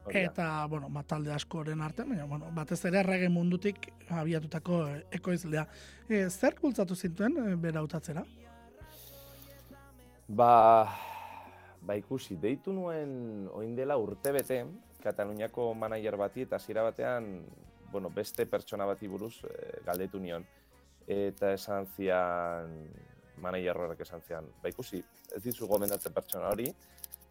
Eta, bueno, ba, talde askoren arte, baina, bueno, batez ere errege mundutik abiatutako ekoizlea. E, zer bultzatu zintuen e, bera hautatzera? Ba, ba ikusi, deitu nuen oin dela urte bete, Kataluniako manager bati eta hasiera batean, bueno, beste pertsona bati buruz e, galdetu nion. Eta esan zian, manager horrek esan zian, ba ikusi, ez dizu gomendatzen pertsona hori,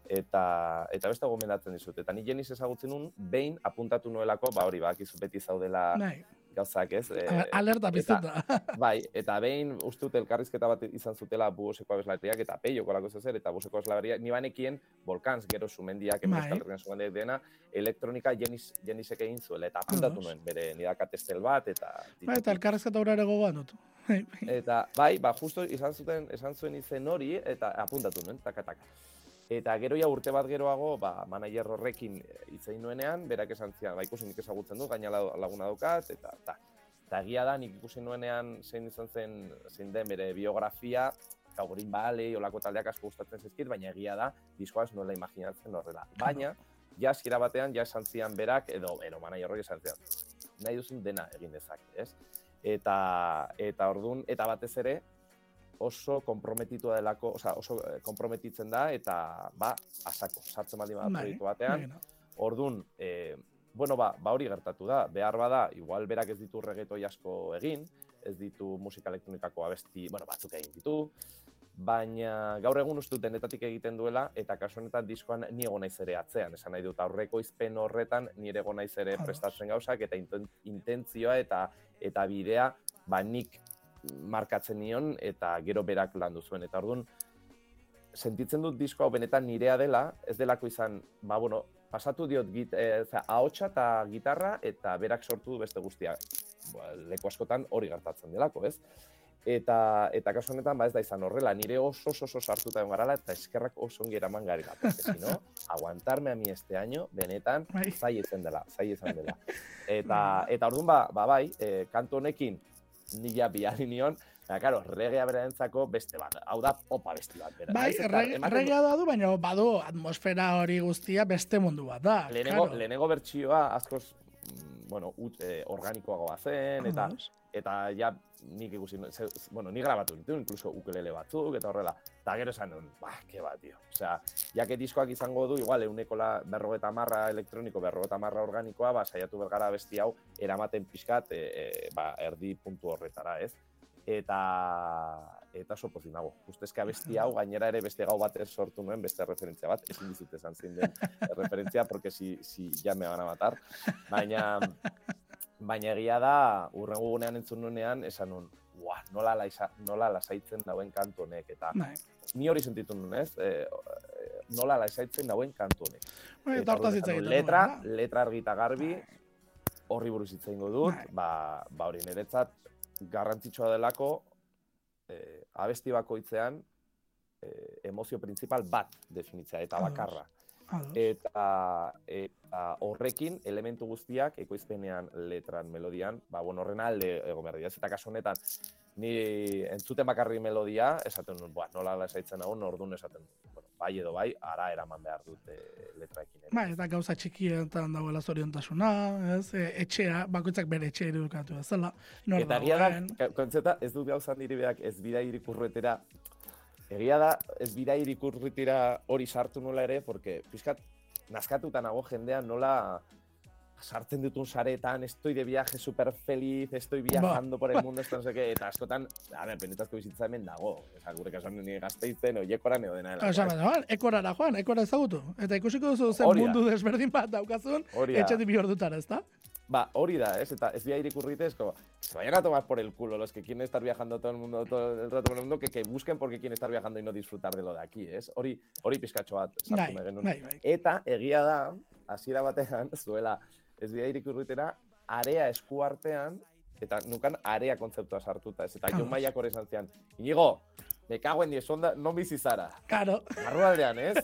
eta eta beste gomendatzen dizut. Eta ni jeniz ezagutzen nun, behin apuntatu nuelako, ba hori, ba, beti zaudela Bai, gauzak, ez? E, alerta piztuta. Bai, eta behin uste dut elkarrizketa bat izan zutela buoseko abeslariak eta peioko lako zer, eta buoseko abeslariak, ni banekien Volkans, gero sumendiak, Bai. Euskal Herrian sumendiak dena, elektronika jenis, jenisek egin zuela, eta apuntatu nuen, bere nidakat estel bat, eta... Bai, eta elkarrezketa hura ere gogoan dut. Eta, bai, ba, justo izan zuten, esan zuen izen hori, eta apuntatu nuen, taka, taka. Eta gero ja urte bat geroago, ba, manager horrekin hitz egin nuenean, berak esan zian, ba, ikusi nik ezagutzen du, gaina la- laguna daukat, eta, ta. Eta egia da, nik ikusi nuenean zein izan zen, zein den bere biografia, eta Green Valley, olako taldeak asko gustatzen zaizkit, baina egia da, diskoa nola imaginatzen horrela. Baina, ja hasiera batean, ja esan zian berak, edo, edo manager hori esan zian, nahi duzun dena egin dezake, ez? Eta, eta ordun eta batez ere, oso komprometitua delako, osea, oso eh, komprometitzen da, eta, ba, asako, sartzen baldin bada proiektu batean, Ordun, e, bueno, ba, ba hori gertatu da. Behar bada, igual berak ez ditu regetoi asko egin, ez ditu musika elektronikako abesti, bueno, batzuk egin ditu, baina gaur egun uste dut denetatik egiten duela, eta kasu honetan diskoan ni egon naiz ere atzean, esan nahi dut aurreko izpen horretan ni ere egon naiz ere prestatzen gauzak, eta inten- intentzioa eta eta bidea, ba nik markatzen nion, eta gero berak landu zuen, eta orduan, sentitzen dut disko hau benetan nirea dela, ez delako izan, ba, bueno, pasatu diot git, e, ahotsa eta gitarra eta berak sortu du beste guztia. Ba, leku askotan hori gertatzen delako, ez? Eta, eta kasu honetan, ba ez da izan horrela, nire oso oso oso sartuta egon garala, eta eskerrak oso ongi eraman garela. Porque, si no, aguantarme a mi este año, benetan, Bai. zai izan dela, zai izan dela. Eta, eta orduan, ba, ba bai, e, kantu honekin, nila bihari nion, Baina, karo, regea berarentzako beste bat. Hau da, opa besti bat. Bera. Bai, du- erregea da du, baina badu atmosfera hori guztia beste mundu bat da. lehenengo, claro. lehenengo bertsioa askoz bueno, ut, eh, organikoagoa zen, eta Ados. eta ja nik ikusi, ze, bueno, ni grabatu dituen, incluso ukelele batzuk, eta horrela. Eta gero esan nuen, ba, ke bat, tio. Osea, jake diskoak izango du, igual, eunekola berrogeta marra elektroniko, berrogeta marra organikoa, ba, saiatu bergara besti hau, eramaten pixkat, e, e, ba, erdi puntu horretara, ez? Eta eta oso pozik nago. Ustezka besti hau gainera ere beste gau bat sortu nuen, beste referentzia bat, ezin dizut esan zein den referentzia, porque si, si ya me van a matar. Baina, baina egia da, urrengo gunean entzun nuenean, esan nun, Ua, nola, laisa, nola lasaitzen dauen kantu honek, eta Bai. ni hori sentitu nun, ez? E, nola lasaitzen dauen kantu honek. Bai, Eta hortaz hitz letra, letra argita garbi, horri buruz hitz egingo dut, Bai. ba, ba hori niretzat garrantzitsua delako eh, abesti bakoitzean eh, emozio printzipal bat definitzea eta bakarra. Ados. Eta, eta horrekin elementu guztiak ekoizpenean, letran, melodian, ba, bueno, horren alde egon behar dira. Eta kasu honetan, ni entzuten bakarri melodia, esaten boa, nola lasaitzen hau, orduan esaten bueno, bai edo bai, ara eraman behar dut e, letraekin. Bai, eta gauza txikietan dagoela zoriontasuna, ez? E, etxea, bakoitzak bere etxea irudikatu bezala. Nor Eta egia da, kontzeta, ez dut gauza niri beak ez bida irikurretera, egia da, ez bida irikurretera hori sartu nola ere, porque pixkat, nazkatuta nago jendean nola sartzen dutun saretan, estoy de viaje super feliz, estoy viajando por el mundo, esto no sé qué, eta askotan, a ber, benetazko bizitza hemen dago, Eza, gure kasuan nire gazteitzen, oiekoran edo dena dela. Osa, baina, joan, ekorara joan, ekora ezagutu. Eta ikusiko duzu zen Hori da. mundu desberdin bat daukazun, da. etxetik bi ordutara, ez da? Ba, hori da, ez? Eta ez bia irikurrite, es como, se vayan a tomar por el culo los que quieren estar viajando todo el mundo, todo el rato por el mundo, que, que busquen porque quieren estar viajando y no disfrutar de lo de aquí, ez? Hori, hori pizkatxo bat sartu Bai, bai, bai. Eta egia da, hasiera batean, zuela, ez bia irikurritera, area eskuartean, eta nukan area kontzeptua sartuta, ez? Eta Ados. Maiak hori esan zian, Inigo, me cago en diez, onda, non bizi zara. Karo, Barrualdean, ez?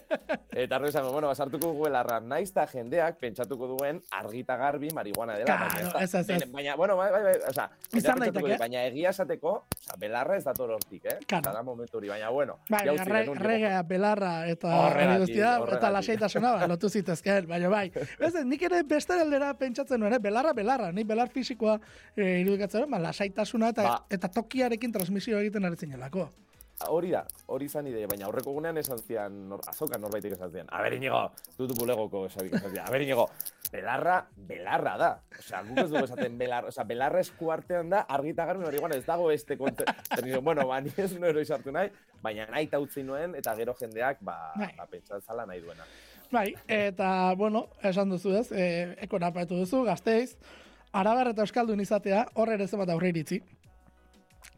Eta arro esango, bueno, basartuko dugu belarra, naiz eta jendeak pentsatuko duen argita garbi marihuana dela. Claro, baina, ez ez, ez, baina- Baina, bueno, bai, bai, bai, oza, Izan daiteke. du, Baina egia esateko, oza, belarra ez dator hortik, eh? Claro. Eta da momentu hori, baina, bueno. bai, jauzi re, regea, belarra eta Horregatik, guztia, eta horregatik. lasaitasuna, ba, lotu zitezkeen, baina bai. Ez, nik ere beste aldera pentsatzen nuen, eh? belarra, belarra, nik belar fisikoa e, irudikatzen, ba, lasaitasuna eta, Ba. eta tokiarekin transmisio egiten ari zinelako. Hori da, hori izan ideia, baina aurreko gunean esan zian, nor, azokan norbaitek esan zian, a ber, Inigo, dutu bulegoko esan zian, a ber, Inigo, belarra, belarra da. Osea, guk ez dugu esaten belarra, osea, belarra esku artean da, argita garbi hori ez dago beste kontze... bueno, ba, ni ez nuen hori sartu nahi, baina nahi ta utzi nuen, eta gero jendeak, ba, Bai. ba pentsatzala nahi duena. Bai, eta, bueno, esan duzu ez, e, ekon apatu duzu, gazteiz, arabar eta euskaldun izatea, hor ere zenbat aurre iritzi.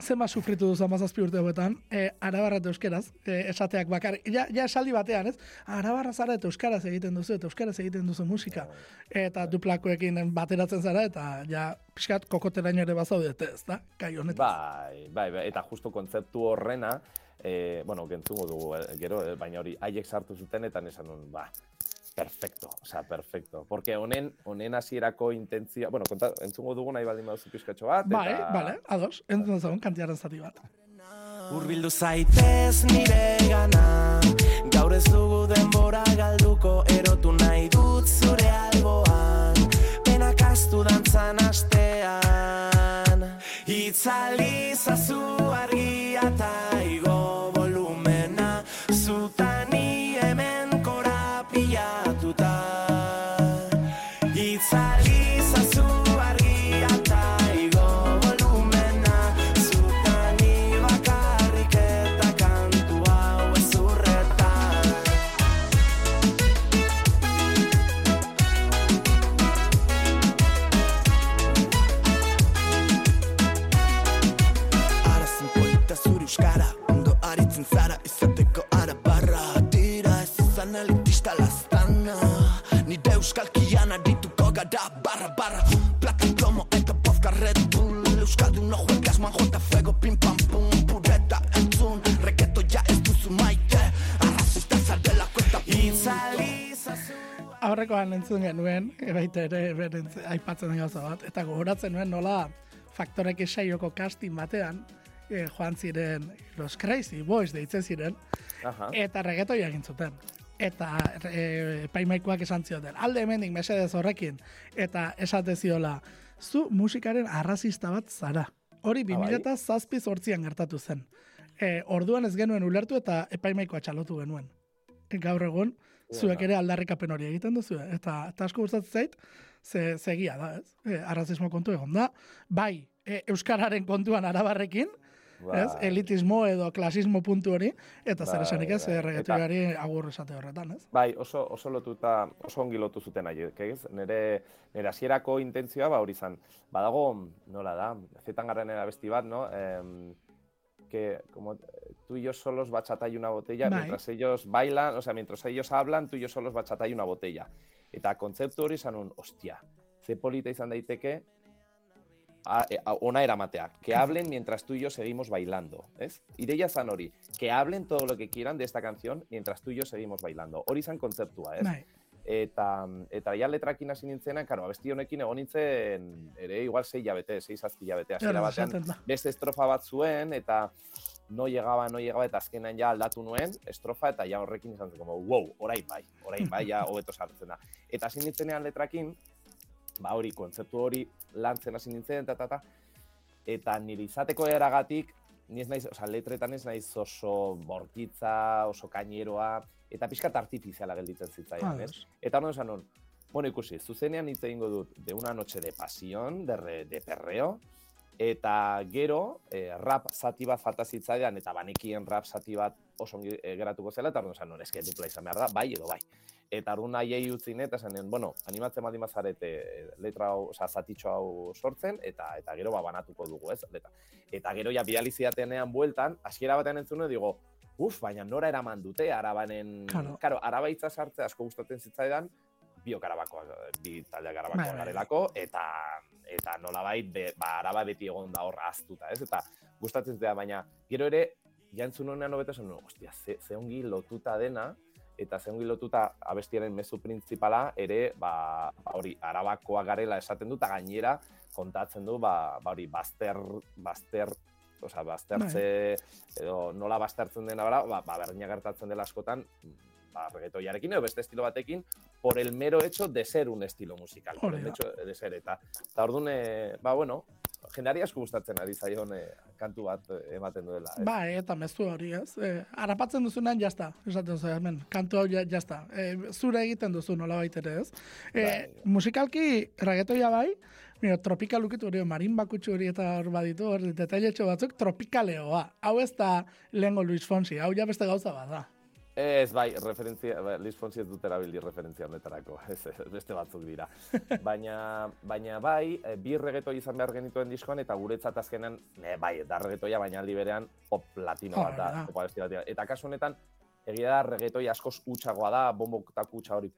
Zenbat sufritu duzu amazazpi urte hauetan, e, arabarra eta euskeraz, e, esateak bakar, ja, ja esaldi batean, ez? Arabarra zara eta euskaraz egiten duzu, eta euskaraz egiten duzu musika. Eta duplakoekin bateratzen zara, eta ja, pixkat, kokoteraino ere bazaudete, ez da? Kai honetan. Bai, bai, bai, eta justu kontzeptu horrena, eh, bueno, gentzungo dugu, eh, gero, eh, baina hori haiek sartu zuten eta esan nun, ba, perfecto, osea, perfecto. Porque honen, honen hasierako intentzia, bueno, konta, entzungo dugu nahi baldin baduzu pizkatxo bat, Bai, eta... bale, ados, entzun zaun, kantiaren zati bat. Urbildu zaitez nire gana Gaur ez dugu denbora galduko Erotu nahi dut zure alboan Penak astu dantzan astean Itzali euskalkian adituko gara barra barra. Plata plomo eta bofka Red Bull. Euskaldun no juegas man jota fuego pim pam pum Pureta entzun. Reketo ja ez duzu maite Arrazista zardelako eta Itzali zazu aurrekoan entzun genuen, baita ere berentz, aipatzen gauza bat, eta gogoratzen nuen nola faktorek saioko casting batean, eh, joan ziren Los Crazy Boys deitzen ziren, Aha. eta reggaetoia egin zuten. Eta e, epaimaikoak esan zioten, alde hemendik mesedez horrekin, eta esate ziola, zu musikaren arrazista bat zara. Hori Ah, bai? 2000 zazpi zortzian gertatu zen. E, orduan ez genuen ulertu eta epaimaikoa txalotu genuen. E, gaur egun, zuek ere aldarrikapen hori egiten duzu, eta, eta asko gustatzen zait, ze, ze egia da, ez? E, arrazismo kontu egon da. Bai, e, Euskararen kontuan arabarrekin, ez? Bai. Elitismo edo klasismo puntu hori, eta zer Bai, esanik ez, bai. agur esate horretan, ez? Bai, oso, oso lotuta, oso ongi lotu zuten haiek, ez? Nere, nere hasierako intentzioa, ba, hori izan. Badago, nola da, zetan garren besti bat, no? Em, que como tú y yo solos bachata y una botella, Bai. mientras ellos bailan, o sea, mientras ellos hablan, tú y yo solos bachata y una botella. Eta kontzeptu hori izan un, ostia, ze polita izan daiteke, a, a, ona eramatea, que hablen mientras tú y yo seguimos bailando, ¿ez? Ideia zan hori, que hablen todo lo que quieran de esta canción mientras tú y yo seguimos bailando. Hori izan kontzeptua, ez? Bai, Eta, eta ja letrakin hasi nintzena, karo, abesti honekin egon nintzen, ere igual sei jabete, sei zazpi jabete, hasiera Claro, batean, beste estrofa bat zuen, eta no llegaba, no llegaba, eta azkenan ja aldatu nuen estrofa, eta ja horrekin izan zen, como, wow, orain bai, orain bai, ja hobeto sartzen da. Eta hasi nintzenean letrakin, ba hori, kontzeptu hori lantzen hasi nintzen, eta, eta, eta, eta nire izateko eragatik, ni ez naiz, osea, letretan ez naiz oso bortitza, oso kaineroa, eta pixkat artifiziala gelditzen zitzaidan, ez? Eta hori esan bueno, ikusi, zuzenean hitz egingo dut de una noche de pasión, de, re, de perreo, eta gero eh, rap zati bat falta zitzaidan, eta banekien rap zati bat oso ongi eh, geratuko zela, eta hori esan nun, eske dupla izan behar da, bai edo bai. Eta orduan nahiei utzi net, esan bueno, animatzen baldin bazarete eh, letra hau, oza, zatitxo hau sortzen, eta eta gero ba, banatuko dugu, ez? Eta, eta gero ja bidali zidatenean bueltan, hasiera batean entzun nuen, digo, uf, baina nora eraman dute, arabanen... Claro. Claro, araba hitza sartzea asko gustatzen zitzaidan, biok arabakoak, bi taldeak arabakoak Bai, bai. garelako, eta eta nolabait be, ba, araba beti egon da hor ahaztuta, ez? Eta gustatzen zitzaidan, baina gero ere jantzun honean hobeto esan, nuen, ostia, ze, ze ongi lotuta dena, eta ze ongi lotuta abestiaren mezu printzipala ere, ba, ba hori, arabakoa garela esaten du, eta gainera kontatzen du, ba, ba hori, bazter, bazter, osea, baztertze, edo nola baztertzen dena bara, ba, ba berdina gertatzen dela askotan, ba, reggaetoiarekin edo beste estilo batekin, por el mero hecho de ser un estilo musical. Por el hecho de ser, eta, eta orduan, eh, ba, bueno, jendari asko gustatzen ari zaion eh, kantu bat eh, ematen duela. ez? Bai, eta mezu hori, ez? E, arapatzen duzunan jazta, esaten zuen, hemen, kantu hau ja- jazta. E, zure egiten duzu nola ere, ez? E, Bai. musikalki reggaetoia bai, Mira, tropikal ukitu hori, marin bakutsu hori eta hor baditu, hor detailetxo batzuk, tropikaleoa. Hau ez da lehengo Luis Fonsi, hau ja beste gauza bat da. Ez, bai, referentzia, ba, Luis Fonsi ez dut erabili referentzia honetarako, ez, ez, beste batzuk dira. baina, baina bai, eh, bi reggaetoi izan behar genituen diskoan, eta guretzat azkenan, ne, bai, da reggaetoia, baina aldi berean pop latino bat da. Hori da. latino. Eta kasu honetan, egia da reggaetoi askoz utxagoa da, bombok utxa hori,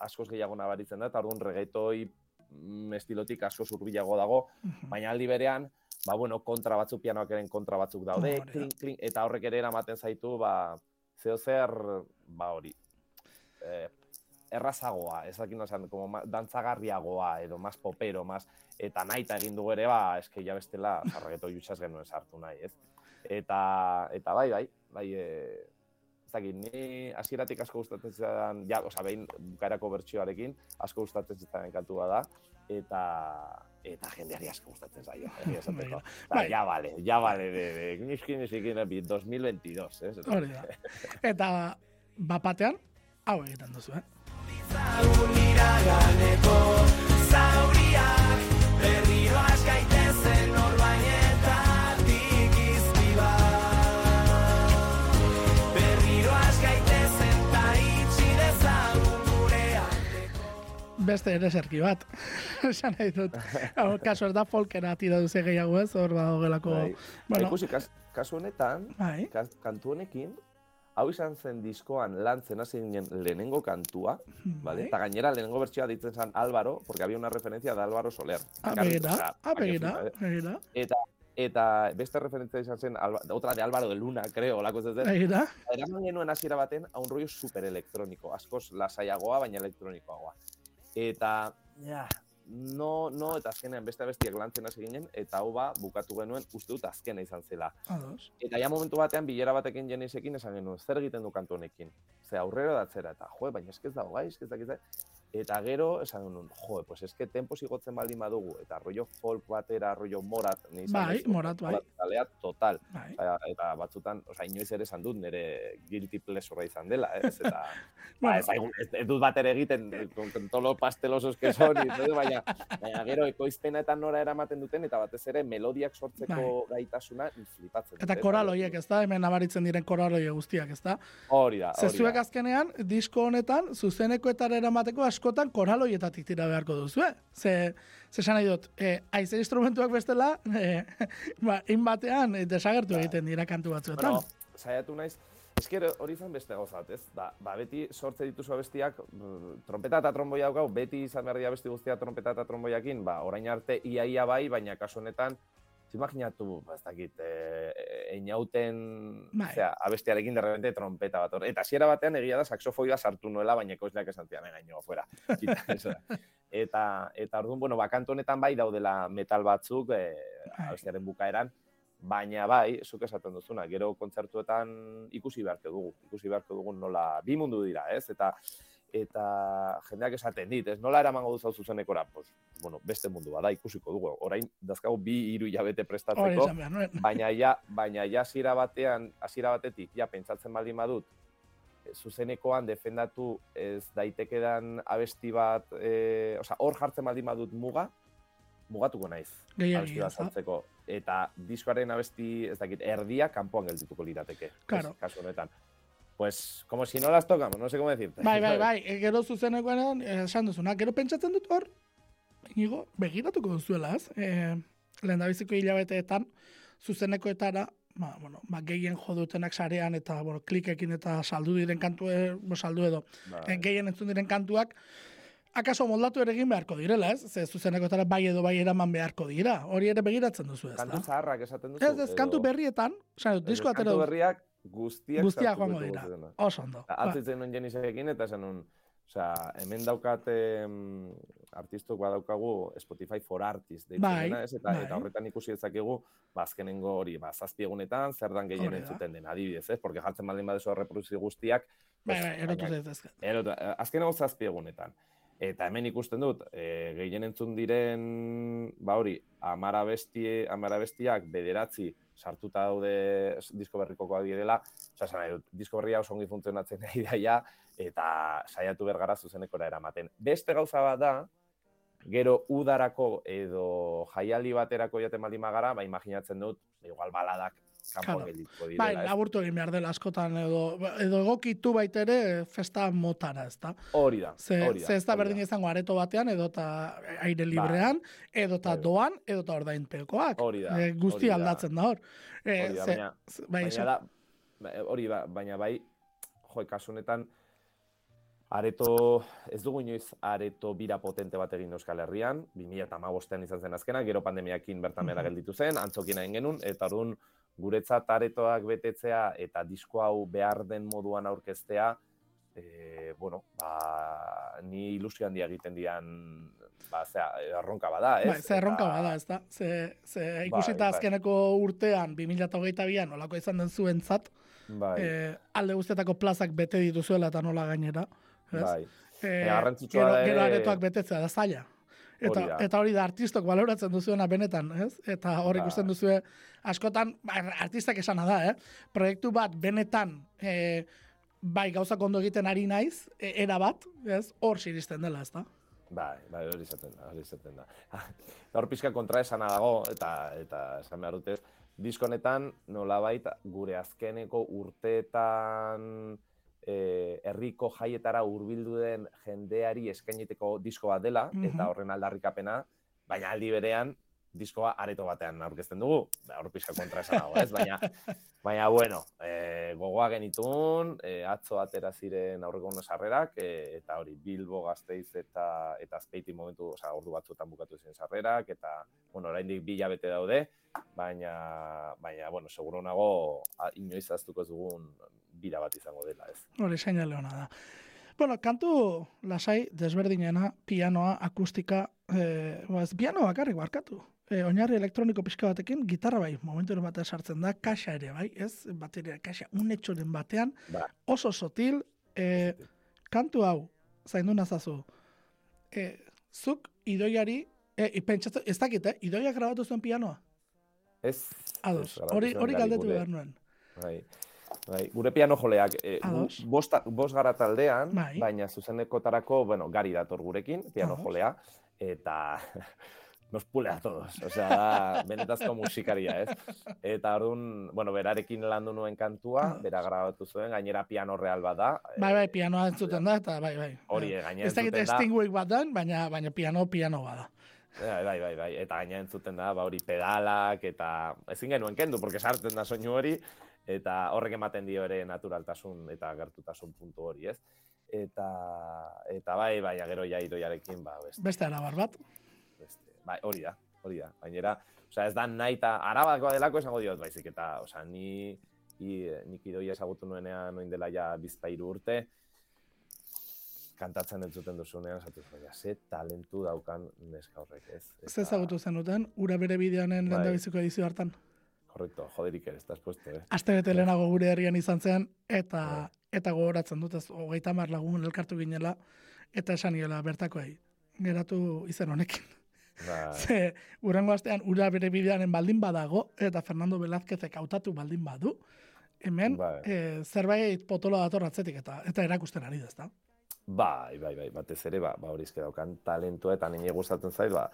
askoz gehiago nabaritzen da, eta orduan reggaetoi mm, estilotik askoz hurbilago dago, baina aldi berean, ba, bueno, kontra batzuk, pianoak eren kontra batzuk daude, kling, kling, eta horrek ere eramaten zaitu, ba, zeo zer, ba hori, eh, errazagoa, ez dakit nosan, como dantzagarriagoa, edo más popero, más, eta naita egin dugu ere, ba, eske ja bestela, zarrageto jutxaz genuen sartu nahi, ez? Eta, eta bai, bai, bai, e, ez dakit, ni hasieratik asko gustatzen zidan, ja, oza, behin bukaerako bertsioarekin, asko gustatzen zidan kantua da, eta eta jendeari asko gustatzen zaio, esateko. Eta, Bai. ja vale, ja vale, de, de, niskin, niskin, 2022, ez? Hori da. Eta bapatean, hau egiten duzu, eh? Berriro Beste ere zerki bat. Esan nahi dut. Hau, kasu ez da folkera tira duze gehiago ez, hor badago gelako... Bai. Bueno, Ikusi, kas, kasu honetan, bai, kas, kantu honekin, hau izan zen diskoan lantzen hasi ginen lehenengo kantua, bai. Eta gainera lehenengo bertsioa ditzen zen Álvaro, porque había una referencia de Álvaro Soler. Ah, Bakarrik, begira, osea, ah, baina, eh? Eta, eta beste referentzia izan zen, otra de Álvaro de Luna, creo, olako ez zen. begira. Eraman genuen hasiera baten a un rollo super elektroniko, askoz lasaiagoa, baina elektronikoagoa. Eta, ja, no, no, eta azkenean beste bestiak lantzen hasi ginen, eta hau ba, bukatu genuen, uste dut azkena izan zela. Ados. Eta ja momentu batean bilera batekin jenisekin esan genuen, zer egiten du kantu honekin. Ze aurrera datzera, eta jo, baina eskez dago gai, eskez dakit Eta gero esan genuen, jo, pues eske tempo igotzen baldin badugu, eta rollo folk batera, rollo morat, ni izan Bai, naiz, Morat, bai. zalea total. Bai. Eta, eta batzutan, osea, inoiz ere esan dut, nire guilty pleasure izan dela, ez? Eta, ba, ez, aigu- ez, ez dut bat ere egiten, con, con todos los pastelosos que son, todo, baina, baina gero ekoizpena eta nora eramaten duten, eta batez ere melodiak sortzeko gaitasuna flipatzen. Eta ez? koral horiek, ez da? Hemen nabaritzen diren koral horiek guztiak, ez da? Hori da, hori da. azkenean, disko honetan, zuzenekoetara eramateko askotan koral horietatik tira beharko duzu, eh? Ze, ze nahi dut, eh, aize instrumentuak bestela, eh, ba, batean eh, desagertu egiten dira kantu batzuetan. Bueno, saiatu naiz, esker hori izan beste gauzat, ez? Da, ba, beti sortze dituzu abestiak, mm, trompeta eta tromboia daukau, beti izan behar dira besti guztia trompeta eta tromboiakin, ba, orain arte iaia bai, baina kasu honetan, imaginatu, ba, ez dakit, e, einauten, Bai. zera, abestiarekin de repente trompeta bat. Eta hasiera batean egia da saxofoia sartu nuela, baina ekoizleak esan zian, gaino, fuera. Eta, eta orduan, bueno, bakantu honetan bai daudela metal batzuk, e, abestiaren bukaeran, Baina bai, zuk esaten duzuna, gero kontzertuetan ikusi beharko dugu, ikusi beharko dugu nola bi mundu dira, ez? Eta eta jendeak esaten dit, ez? Nola eramango duzu zuzenekora? Pues, bueno, beste mundu bada, ikusiko dugu. Orain dazkagu bi hiru hilabete Hori prestatzeko, behar, baina ja, baina ja hasiera batean, hasiera batetik ja pentsatzen baldin badut eh, zuzenekoan defendatu ez daitekedan abesti bat, eh, osea, hor jartzen baldin badut muga, mugatuko naiz Gehiagi, abesti bat sartzeko. Eta diskoaren abesti, ez dakit, erdia kanpoan geldituko lirateke. Claro. Kasu honetan. Pues, como si no las tocamos, no sé cómo decirte. Bai, bai, bai, e, gero zuzenekoan eh, esan duzuna, gero pentsatzen dut hor, inigo, begiratuko duzuela, ez? E, lehen dabiziko hilabeteetan, zuzenekoetara, ba, bueno, ba, gehien jo dutenak sarean eta bueno, klikekin eta saldu diren kantu, e, bo, saldu edo, Bai. e, gehien entzun diren kantuak, akaso moldatu ere egin beharko direla, ez? Ze zuzenekotara bai edo bai eraman beharko dira. Hori ere begiratzen duzu, ez Kantu zaharrak esaten duzu? Ez, ez, kantu berrietan, esan dut, ez, disko atera Kantu berriak guztiak guztiak joango dira. Oso ondo. Ba, Atzitzen nuen jenisekin eta esan nuen, osea, hemen daukat em, artistok badaukagu Spotify for Artists deitzen Bai, dena, ez? Eta, bai. eta horretan ikusi dezakegu, ba, azkenengo hori, ba, zazpi egunetan, zer dan gehien entzuten den, adibidez, ez? Porque jartzen baldin badezu reproduzio guztiak, bai, bai, erotu baina- zaitezke. Erota, azkeneko zazpi egunetan. Eta hemen ikusten dut, e, gehien entzun diren, ba hori, amara, besti, amara bestiak bederatzi sartuta daude disko berrikokoak direla, oza, dut, disko berria oso ongi funtzionatzen nahi daia, eta saiatu bergara zuzenekora eramaten. Beste gauza bat da, gero udarako edo jaialdi baterako jaten baldin bagara, ba, imaginatzen dut, igual baladak Claro. Bai, laburtu egin behar dela askotan edo, edo egokitu baita ere festa motara, ez da? Hori da, Ze, hori da. ze ez da berdin izango areto batean, edo eta aire librean, edo eta Bai. doan, edo eta ordainpekoak. Hori da, Eh, guzti aldatzen da hor. Eh, Hori da, baina- ze- bai, baina da, ba, hori ba, baina bai, jo, kasu honetan, areto, ez dugu inoiz areto bira potente bat egin Euskal Herrian, 2008an izan zen azkena, gero pandemiakin bertan bera gelditu zen, antzokina egin genuen, eta orduan guretzat aretoak betetzea eta disko hau behar den moduan aurkeztea, e, bueno, ba, ni ilusio handia egiten dian, ba, zera, erronka bada, ez? Bai, ze erronka Eta- bada, ez da? Ze, ze ikusita bai. azkeneko urtean, 2022an, olako izan den zuentzat, Bai, eh, alde guztetako plazak bete dituzuela eta nola gainera. Ez? bai. Eh, garrantzitsua gero, gero aretoak betetzea da zaila. Eta, Hori da. eta hori da artistok baloratzen duzuena benetan, ez? Eta hor Bai. ikusten duzue, askotan, ba, artistak esana da, eh? Proiektu bat benetan, eh, bai gauzak ondo egiten ari naiz, e, era bat, ez? Hor siristen dela, ez da? Bai, bai, hori izaten da, hori izaten da. Hor pixka kontra esana dago, eta, eta esan behar dute, disko honetan nolabait gure azkeneko urteetan herriko jaietara hurbildu den jendeari eskainiteko disko bat dela, Mhm. eta horren aldarrikapena, baina aldi berean, diskoa areto batean aurkezten dugu, ba, hor pixka kontra esan dago, ez? Baina, baina bueno, e, gogoa genitun, e, atzo atera ziren aurreko sarrerak, e, eta hori Bilbo, Gasteiz eta eta Azpeiti momentu, osea, ordu batzuetan bukatu ziren sarrerak, eta, bueno, oraindik bi hilabete daude, baina, baina, bueno, seguro nago, inoiz aztuko ez dugun bira bat izango dela, ez? Hori seinale ona da. Bueno, kantu lasai desberdinena, pianoa, akustika, eh, ba, ez piano bakarrik barkatu. Eh, oinarri elektroniko pixka batekin, gitarra bai, momentu batean sartzen da, kaxa ere bai, ez? Bateria kaxa unetxoren batean, Ba. oso sotil, eh, kantu hau, zaindu nazazu, eh, zuk idoiari, eh, pentsatzen, ez dakit, eh, idoiak grabatu zuen pianoa? Ez? Ados, hori, galdetu behar nuen. Bai. Bai, gure piano joleak, e, bost, bost gara taldean, Bai. baina zuzenekotarako, bueno, gari dator gurekin, piano Ados. jolea, eta nos pule a todos, osea, da, benetazko musikaria, ez? Eta orduan, bueno, berarekin landu nuen kantua, Ados. bera grabatu zuen, gainera piano real bat da. Bai, bai, eh, pianoa entzuten da, eta bai, bai. Hori, Eh, gainera Ez entzuten da. Stingway bat den, baina, baina piano, piano bada. Bai, bai, bai, bai, eta gaina entzuten da, ba hori pedalak, eta ezin genuen kendu, porque sartzen da soinu hori, eta horrek ematen dio ere naturaltasun eta gertutasun puntu hori, ez? Eta, eta bai, baina gero ja idoiarekin, ba, beste, Beste arabar bat. beste, bai, hori da, hori da, gainera, osea, ez da nahi eta arabakoa delako esango diot, baizik, eta, osea, ni, i, nik idoia ezagutu nuenean noin dela ja bizpairu urte, kantatzen entzuten duzunean, esatu baina, ze talentu daukan neska horrek, ez? Ze ezagutu zenuten, ura bere bideonen Bai. lehendabiziko edizio hartan. Correcto, joderik ere, estás puesto, eh? Aste bete lehenago gure herrian izan zen, eta Bai. eta gogoratzen dut, ez, hogeita mar lagun elkartu ginela, eta esan niela bertakoei, geratu izen honekin. Bai, Ze, urrengo astean ura bere bidearen baldin badago, eta Fernando Velázquezek hautatu baldin badu, hemen Bai. eh, zerbait potoloa dator atzetik, eta eta erakusten ari da, ezta? Bai, bai, bai, batez ere, ba, ba hori eske daukan talentua eta nire gustatzen zait, ba,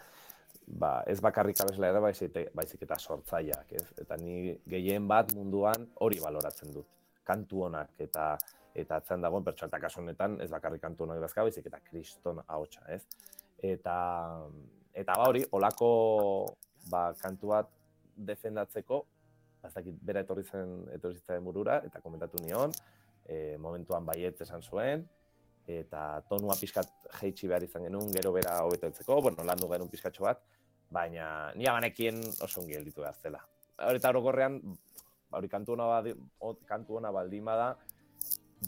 ba, ez bakarrik abeslea ere, baizik, baizik eta sortzaileak, ez? Eta ni gehien bat munduan hori baloratzen dut. Kantu honak eta eta atzen dagoen pertsona eta kasu honetan ez bakarrik kantu honak dazka, baizik eta kriston ahotsa, ez? Eta eta ba hori, olako ba, kantu bat defendatzeko, ba, ez dakit bera etorri zen etorri burura eta komentatu nion, e, momentuan baietz esan zuen, eta tonua pixkat jeitsi behar izan genuen, gero bera hobeto etzeko, bueno, landu genuen pixkatxo bat, baina ni abanekien oso ongi gelditu behar zela. Horeta orokorrean, ba, hori kantu ona, badi, kantu ona baldin bada,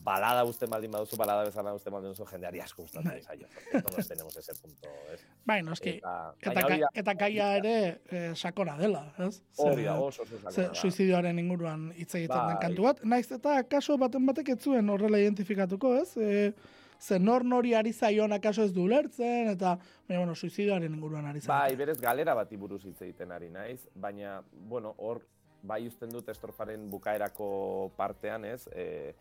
balada usten baldin baduzu, balada bezala usten baldin baduzu, jendeari asko gustatzen Bai. zaio. Todos tenemos ese punto, ez? Bai, noski. Eta, Eta, eta gaia ere eh, sakona dela, ez? Hori da, oso oso sakona suizidioaren inguruan hitz egiten den Bai. kantu bat, naiz eta kaso baten batek ez zuen horrela identifikatuko, ez? E, ze nor nori ari zaion akaso ez du ulertzen, eta, baina, bueno, suizidioaren inguruan ari zaion. Bai, berez galera bati buruz hitz egiten ari naiz, baina, bueno, hor, bai usten dut estrofaren bukaerako partean, ez, e,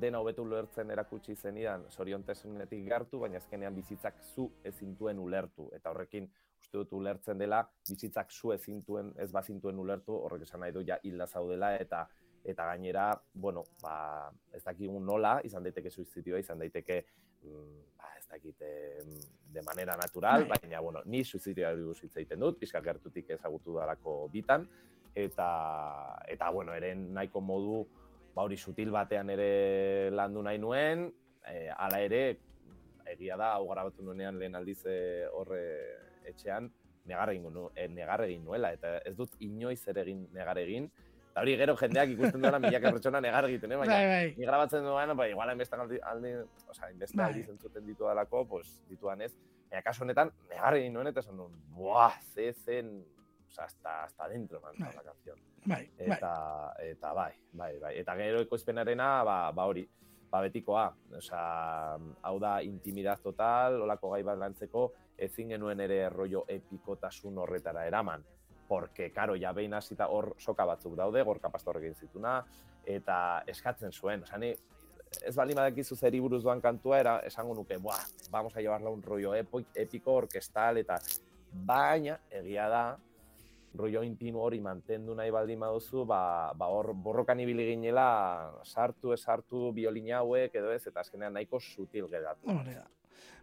dena hobetu ulertzen erakutsi zenidan zoriontasunetik gartu, baina azkenean bizitzak zu ezintuen ulertu, eta horrekin uste dut ulertzen dela, bizitzak zu ezintuen, ez bazintuen ulertu, horrek esan nahi du ja hilda zaudela, eta eta gainera, bueno, ba, ez dakigun nola, izan daiteke suizidioa, izan daiteke, mm, ba, ez dakit, de manera natural, Bai. baina, bueno, ni suizidioari buruz hitz egiten dut, pixka gertutik ezagutu darako bitan, eta, eta bueno, ere nahiko modu, ba hori sutil batean ere landu nahi nuen, e, ala ere, egia da, hau grabatu nuenean lehen aldiz e, horre etxean, negar egin, nu, e, negar egin nuela, eta ez dut inoiz ere egin negar egin, eta hori gero jendeak ikusten duela milaka pertsona negar egiten, eh? baina Bai, bai. grabatzen duan, ba, igual hainbeste aldi, aldi, osea, hainbeste Bai. aldi zentzuten ditu dalako, pues, dituan ez, baina kasu honetan, negar egin nuen, eta esan nuen, buah, ze zen, osea, hasta, hasta dentro man, Bai. la canción. Bai, bai. Eta, eta bai, bai, bai. Eta gero ekoizpenarena, ba, ba hori, ba betikoa. Osea, hau da intimidaz total, olako gai bat lantzeko, ezin genuen ere rollo epikotasun horretara eraman. Porque, karo, ja behin hasita hor soka batzuk daude, gorka pastor egin zituna, eta eskatzen zuen. Osea, ni ez baldin badakizu zeri buruz doan kantua, era, esango nuke, buah, vamos a llevarla un rollo epo, epiko, orkestal, eta baina, egia da, rollo intimo hori mantendu nahi baldin baduzu, ba, ba hor borrokan ibili ginela sartu, ez sartu, biolin hauek edo ez, eta azkenean nahiko sutil geratu.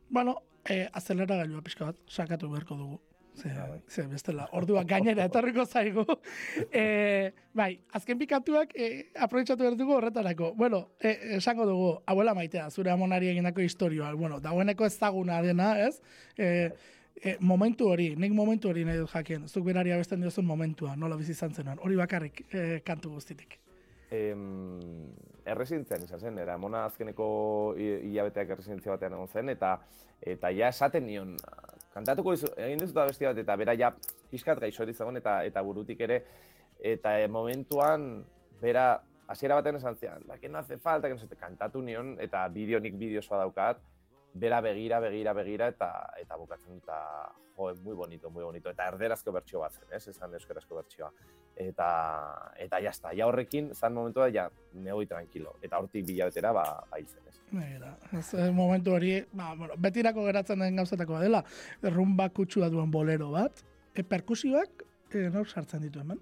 Bueno, eh, azelera gailua pixka bat, sakatu beharko dugu. Ze, bai. ze bestela, ordua gainera etorriko zaigu. e, bai, azken pikatuak e, aprobetsatu behar dugu horretarako. Bueno, e, esango dugu, abuela maitea, zure amonari egindako historioa. Bueno, dagoeneko ezaguna dena, ez? E, e, momentu hori, nik momentu hori nahi dut jakin, zuk berari abesten diozun momentua, nola bizi izan zenuen, hori bakarrik e, kantu guztitik. Em, erresidentzian izan zen, era mona azkeneko hi- hilabeteak erresidentzia batean egon zen, eta eta ja esaten nion, kantatuko dizu, egin dizut abesti bat, eta bera ja pixkat gaixori zegoen, eta eta burutik ere, eta e, momentuan, bera, hasiera batean esan zian, la que no hace falta, que no se te kantatu nion, eta bideo nik bideo osoa daukat, bera begira, begira, begira, eta eta bukatzen dut, eta jo, muy bonito, muy bonito, eta erderazko bertsio bat zen, ez, esan euskarazko bertsioa. Eta eta ja sta, ja horrekin zan momentua ja negoi tranquilo. Eta hortik bilabetera ba bai zen, ez. Begira, ez, momentu hori, ba, bueno, betirako geratzen den gauzetakoa dela, rumba kutsua duen bolero bat, e, perkusioak, e, nor sartzen ditu hemen?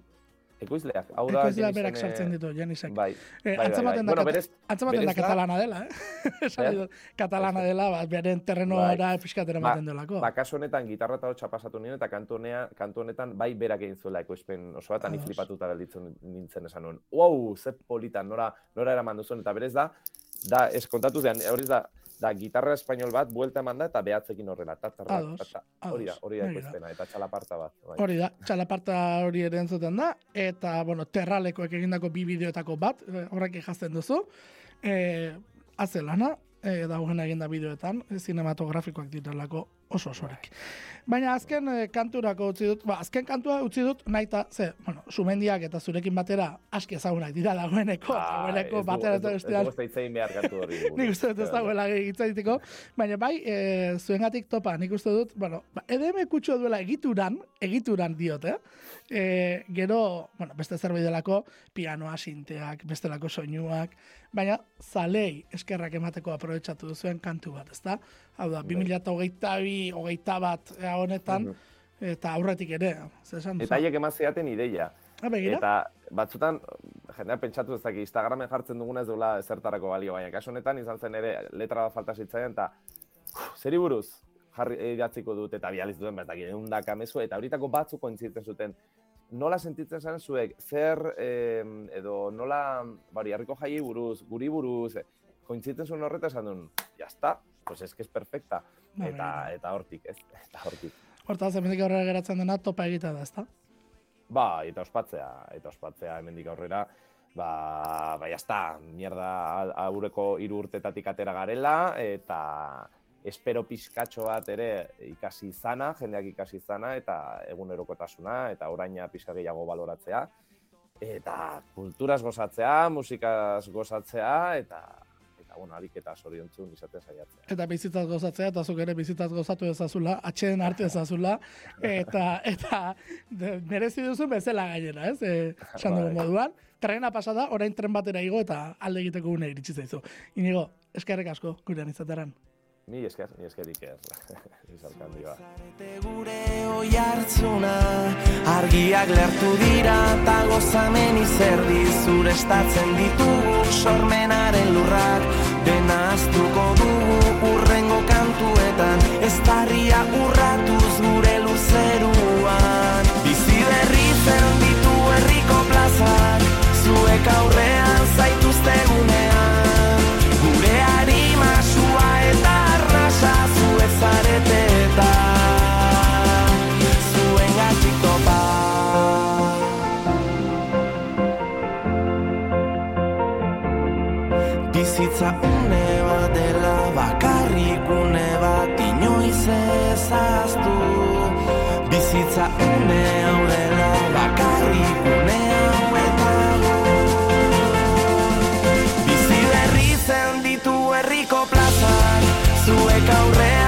Ekoizleak, hau da Ekoizleak berak eh, sartzen ditu, Jenisek. Bai, Eh, bai, bai, bai. da, Bueno, berez, da da- katalana dela, eh? Esan Eh? ditut, katalana dela, ba, beren terrenoara pixkatera Ba, ematen delako. ba, kasu honetan gitarra eta hotxa pasatu nien, eta kantu, honea, kantu honetan bai berak egin zuela ekoizpen osoa, eta ni flipatuta gelditzen nintzen esan nuen. Wow, ze polita, nora, nora eraman duzuen, eta berez da, da, ez kontatu zean, hori da, da gitarra espainol bat, buelta eman da, eta behatzekin horrela, ta, ta, ta, Ados, ta, ta. hori da, hori da ekoizpena, eta txalaparta bat. Bai. Hori da, txalaparta hori ere entzuten da, eta, bueno, terralekoek egindako bi bideoetako bat, eh, horrek jazten duzu, e, azelana, e, dagoen eginda bideoetan, e, zinematografikoak direlako oso osorik. Baina azken eh, kanturako utzi dut, ba, azken kantua utzi dut naita, ze, bueno, sumendiak eta zurekin batera aski ezagunak dira dagoeneko, Bai, dagoeneko ez batera eta bestean. dugu ez egin behar kantu horri. Nik uste dut ez dagoela hitzaiteko, baina bai, e, zuengatik topa, nik uste dut, bueno, ba, EDM kutxo duela egituran, egituran diot, eh? E, gero, bueno, beste zerbait delako, pianoa, sinteak, bestelako soinuak, baina zalei eskerrak emateko aprobetsatu duzuen kantu bat, ezta? Hau da, 2022, hogeita bat eh, honetan, eta aurretik ere, ze esan duzu? Eta haiek eman zeaten ideia. Ah, begira? Eta batzutan, jendea pentsatu ez daki, Instagramen jartzen duguna ez duela ezertarako balio, baina kasu honetan izan zen ere letra bat falta zitzaidan, eta zeri buruz jarri idatziko dut eta bializ duen bertak eundaka mezu, eta horitako batzuk kointzitzen zuten, nola sentitzen zen zuek, zer eh, edo nola, bari, harriko jai buruz, guri buruz, kointzitzen zuen horreta esan duen, ya está, pues es que es perfecta. Ba, Eta, begira. eta hortik, ez? Eta hortik. Hortaz, hemendik aurrera geratzen dena topa egitea da, ezta? Ba, eta ospatzea, eta ospatzea hemendik aurrera, ba, ba, jazta, mierda aurreko hiru urtetatik atera garela, eta espero pizkatxo bat ere ikasi izana, jendeak ikasi izana, eta egunerokotasuna, eta oraina pizka gehiago baloratzea, eta kulturaz gozatzea, musikaz gozatzea, eta, eta bueno, harik eta zoriontzun izaten saiatzea. Eta bizitzaz gozatzea, eta zuk ere bizitzaz gozatu ezazula, atxeden arte ezazula, eta, eta de, merezi duzu bezala gainera, ez? E, dugun Bai. moduan, trena pasada, orain tren batera igo eta alde egiteko une iritsi zaizu. Inigo, eskerrek asko, gurean izateran. Ni esker, ni esker iker, izalkan dioa. Zarete gure oi hartzuna Argiak lertu dira eta gozamen izerdi Zure estatzen ditugu sormenaren lurrak Dena aztuko dugu Bizitza une hau dela bakarrik une hau eta Bizi berri zen ditu herriko plazak Zuek aurrean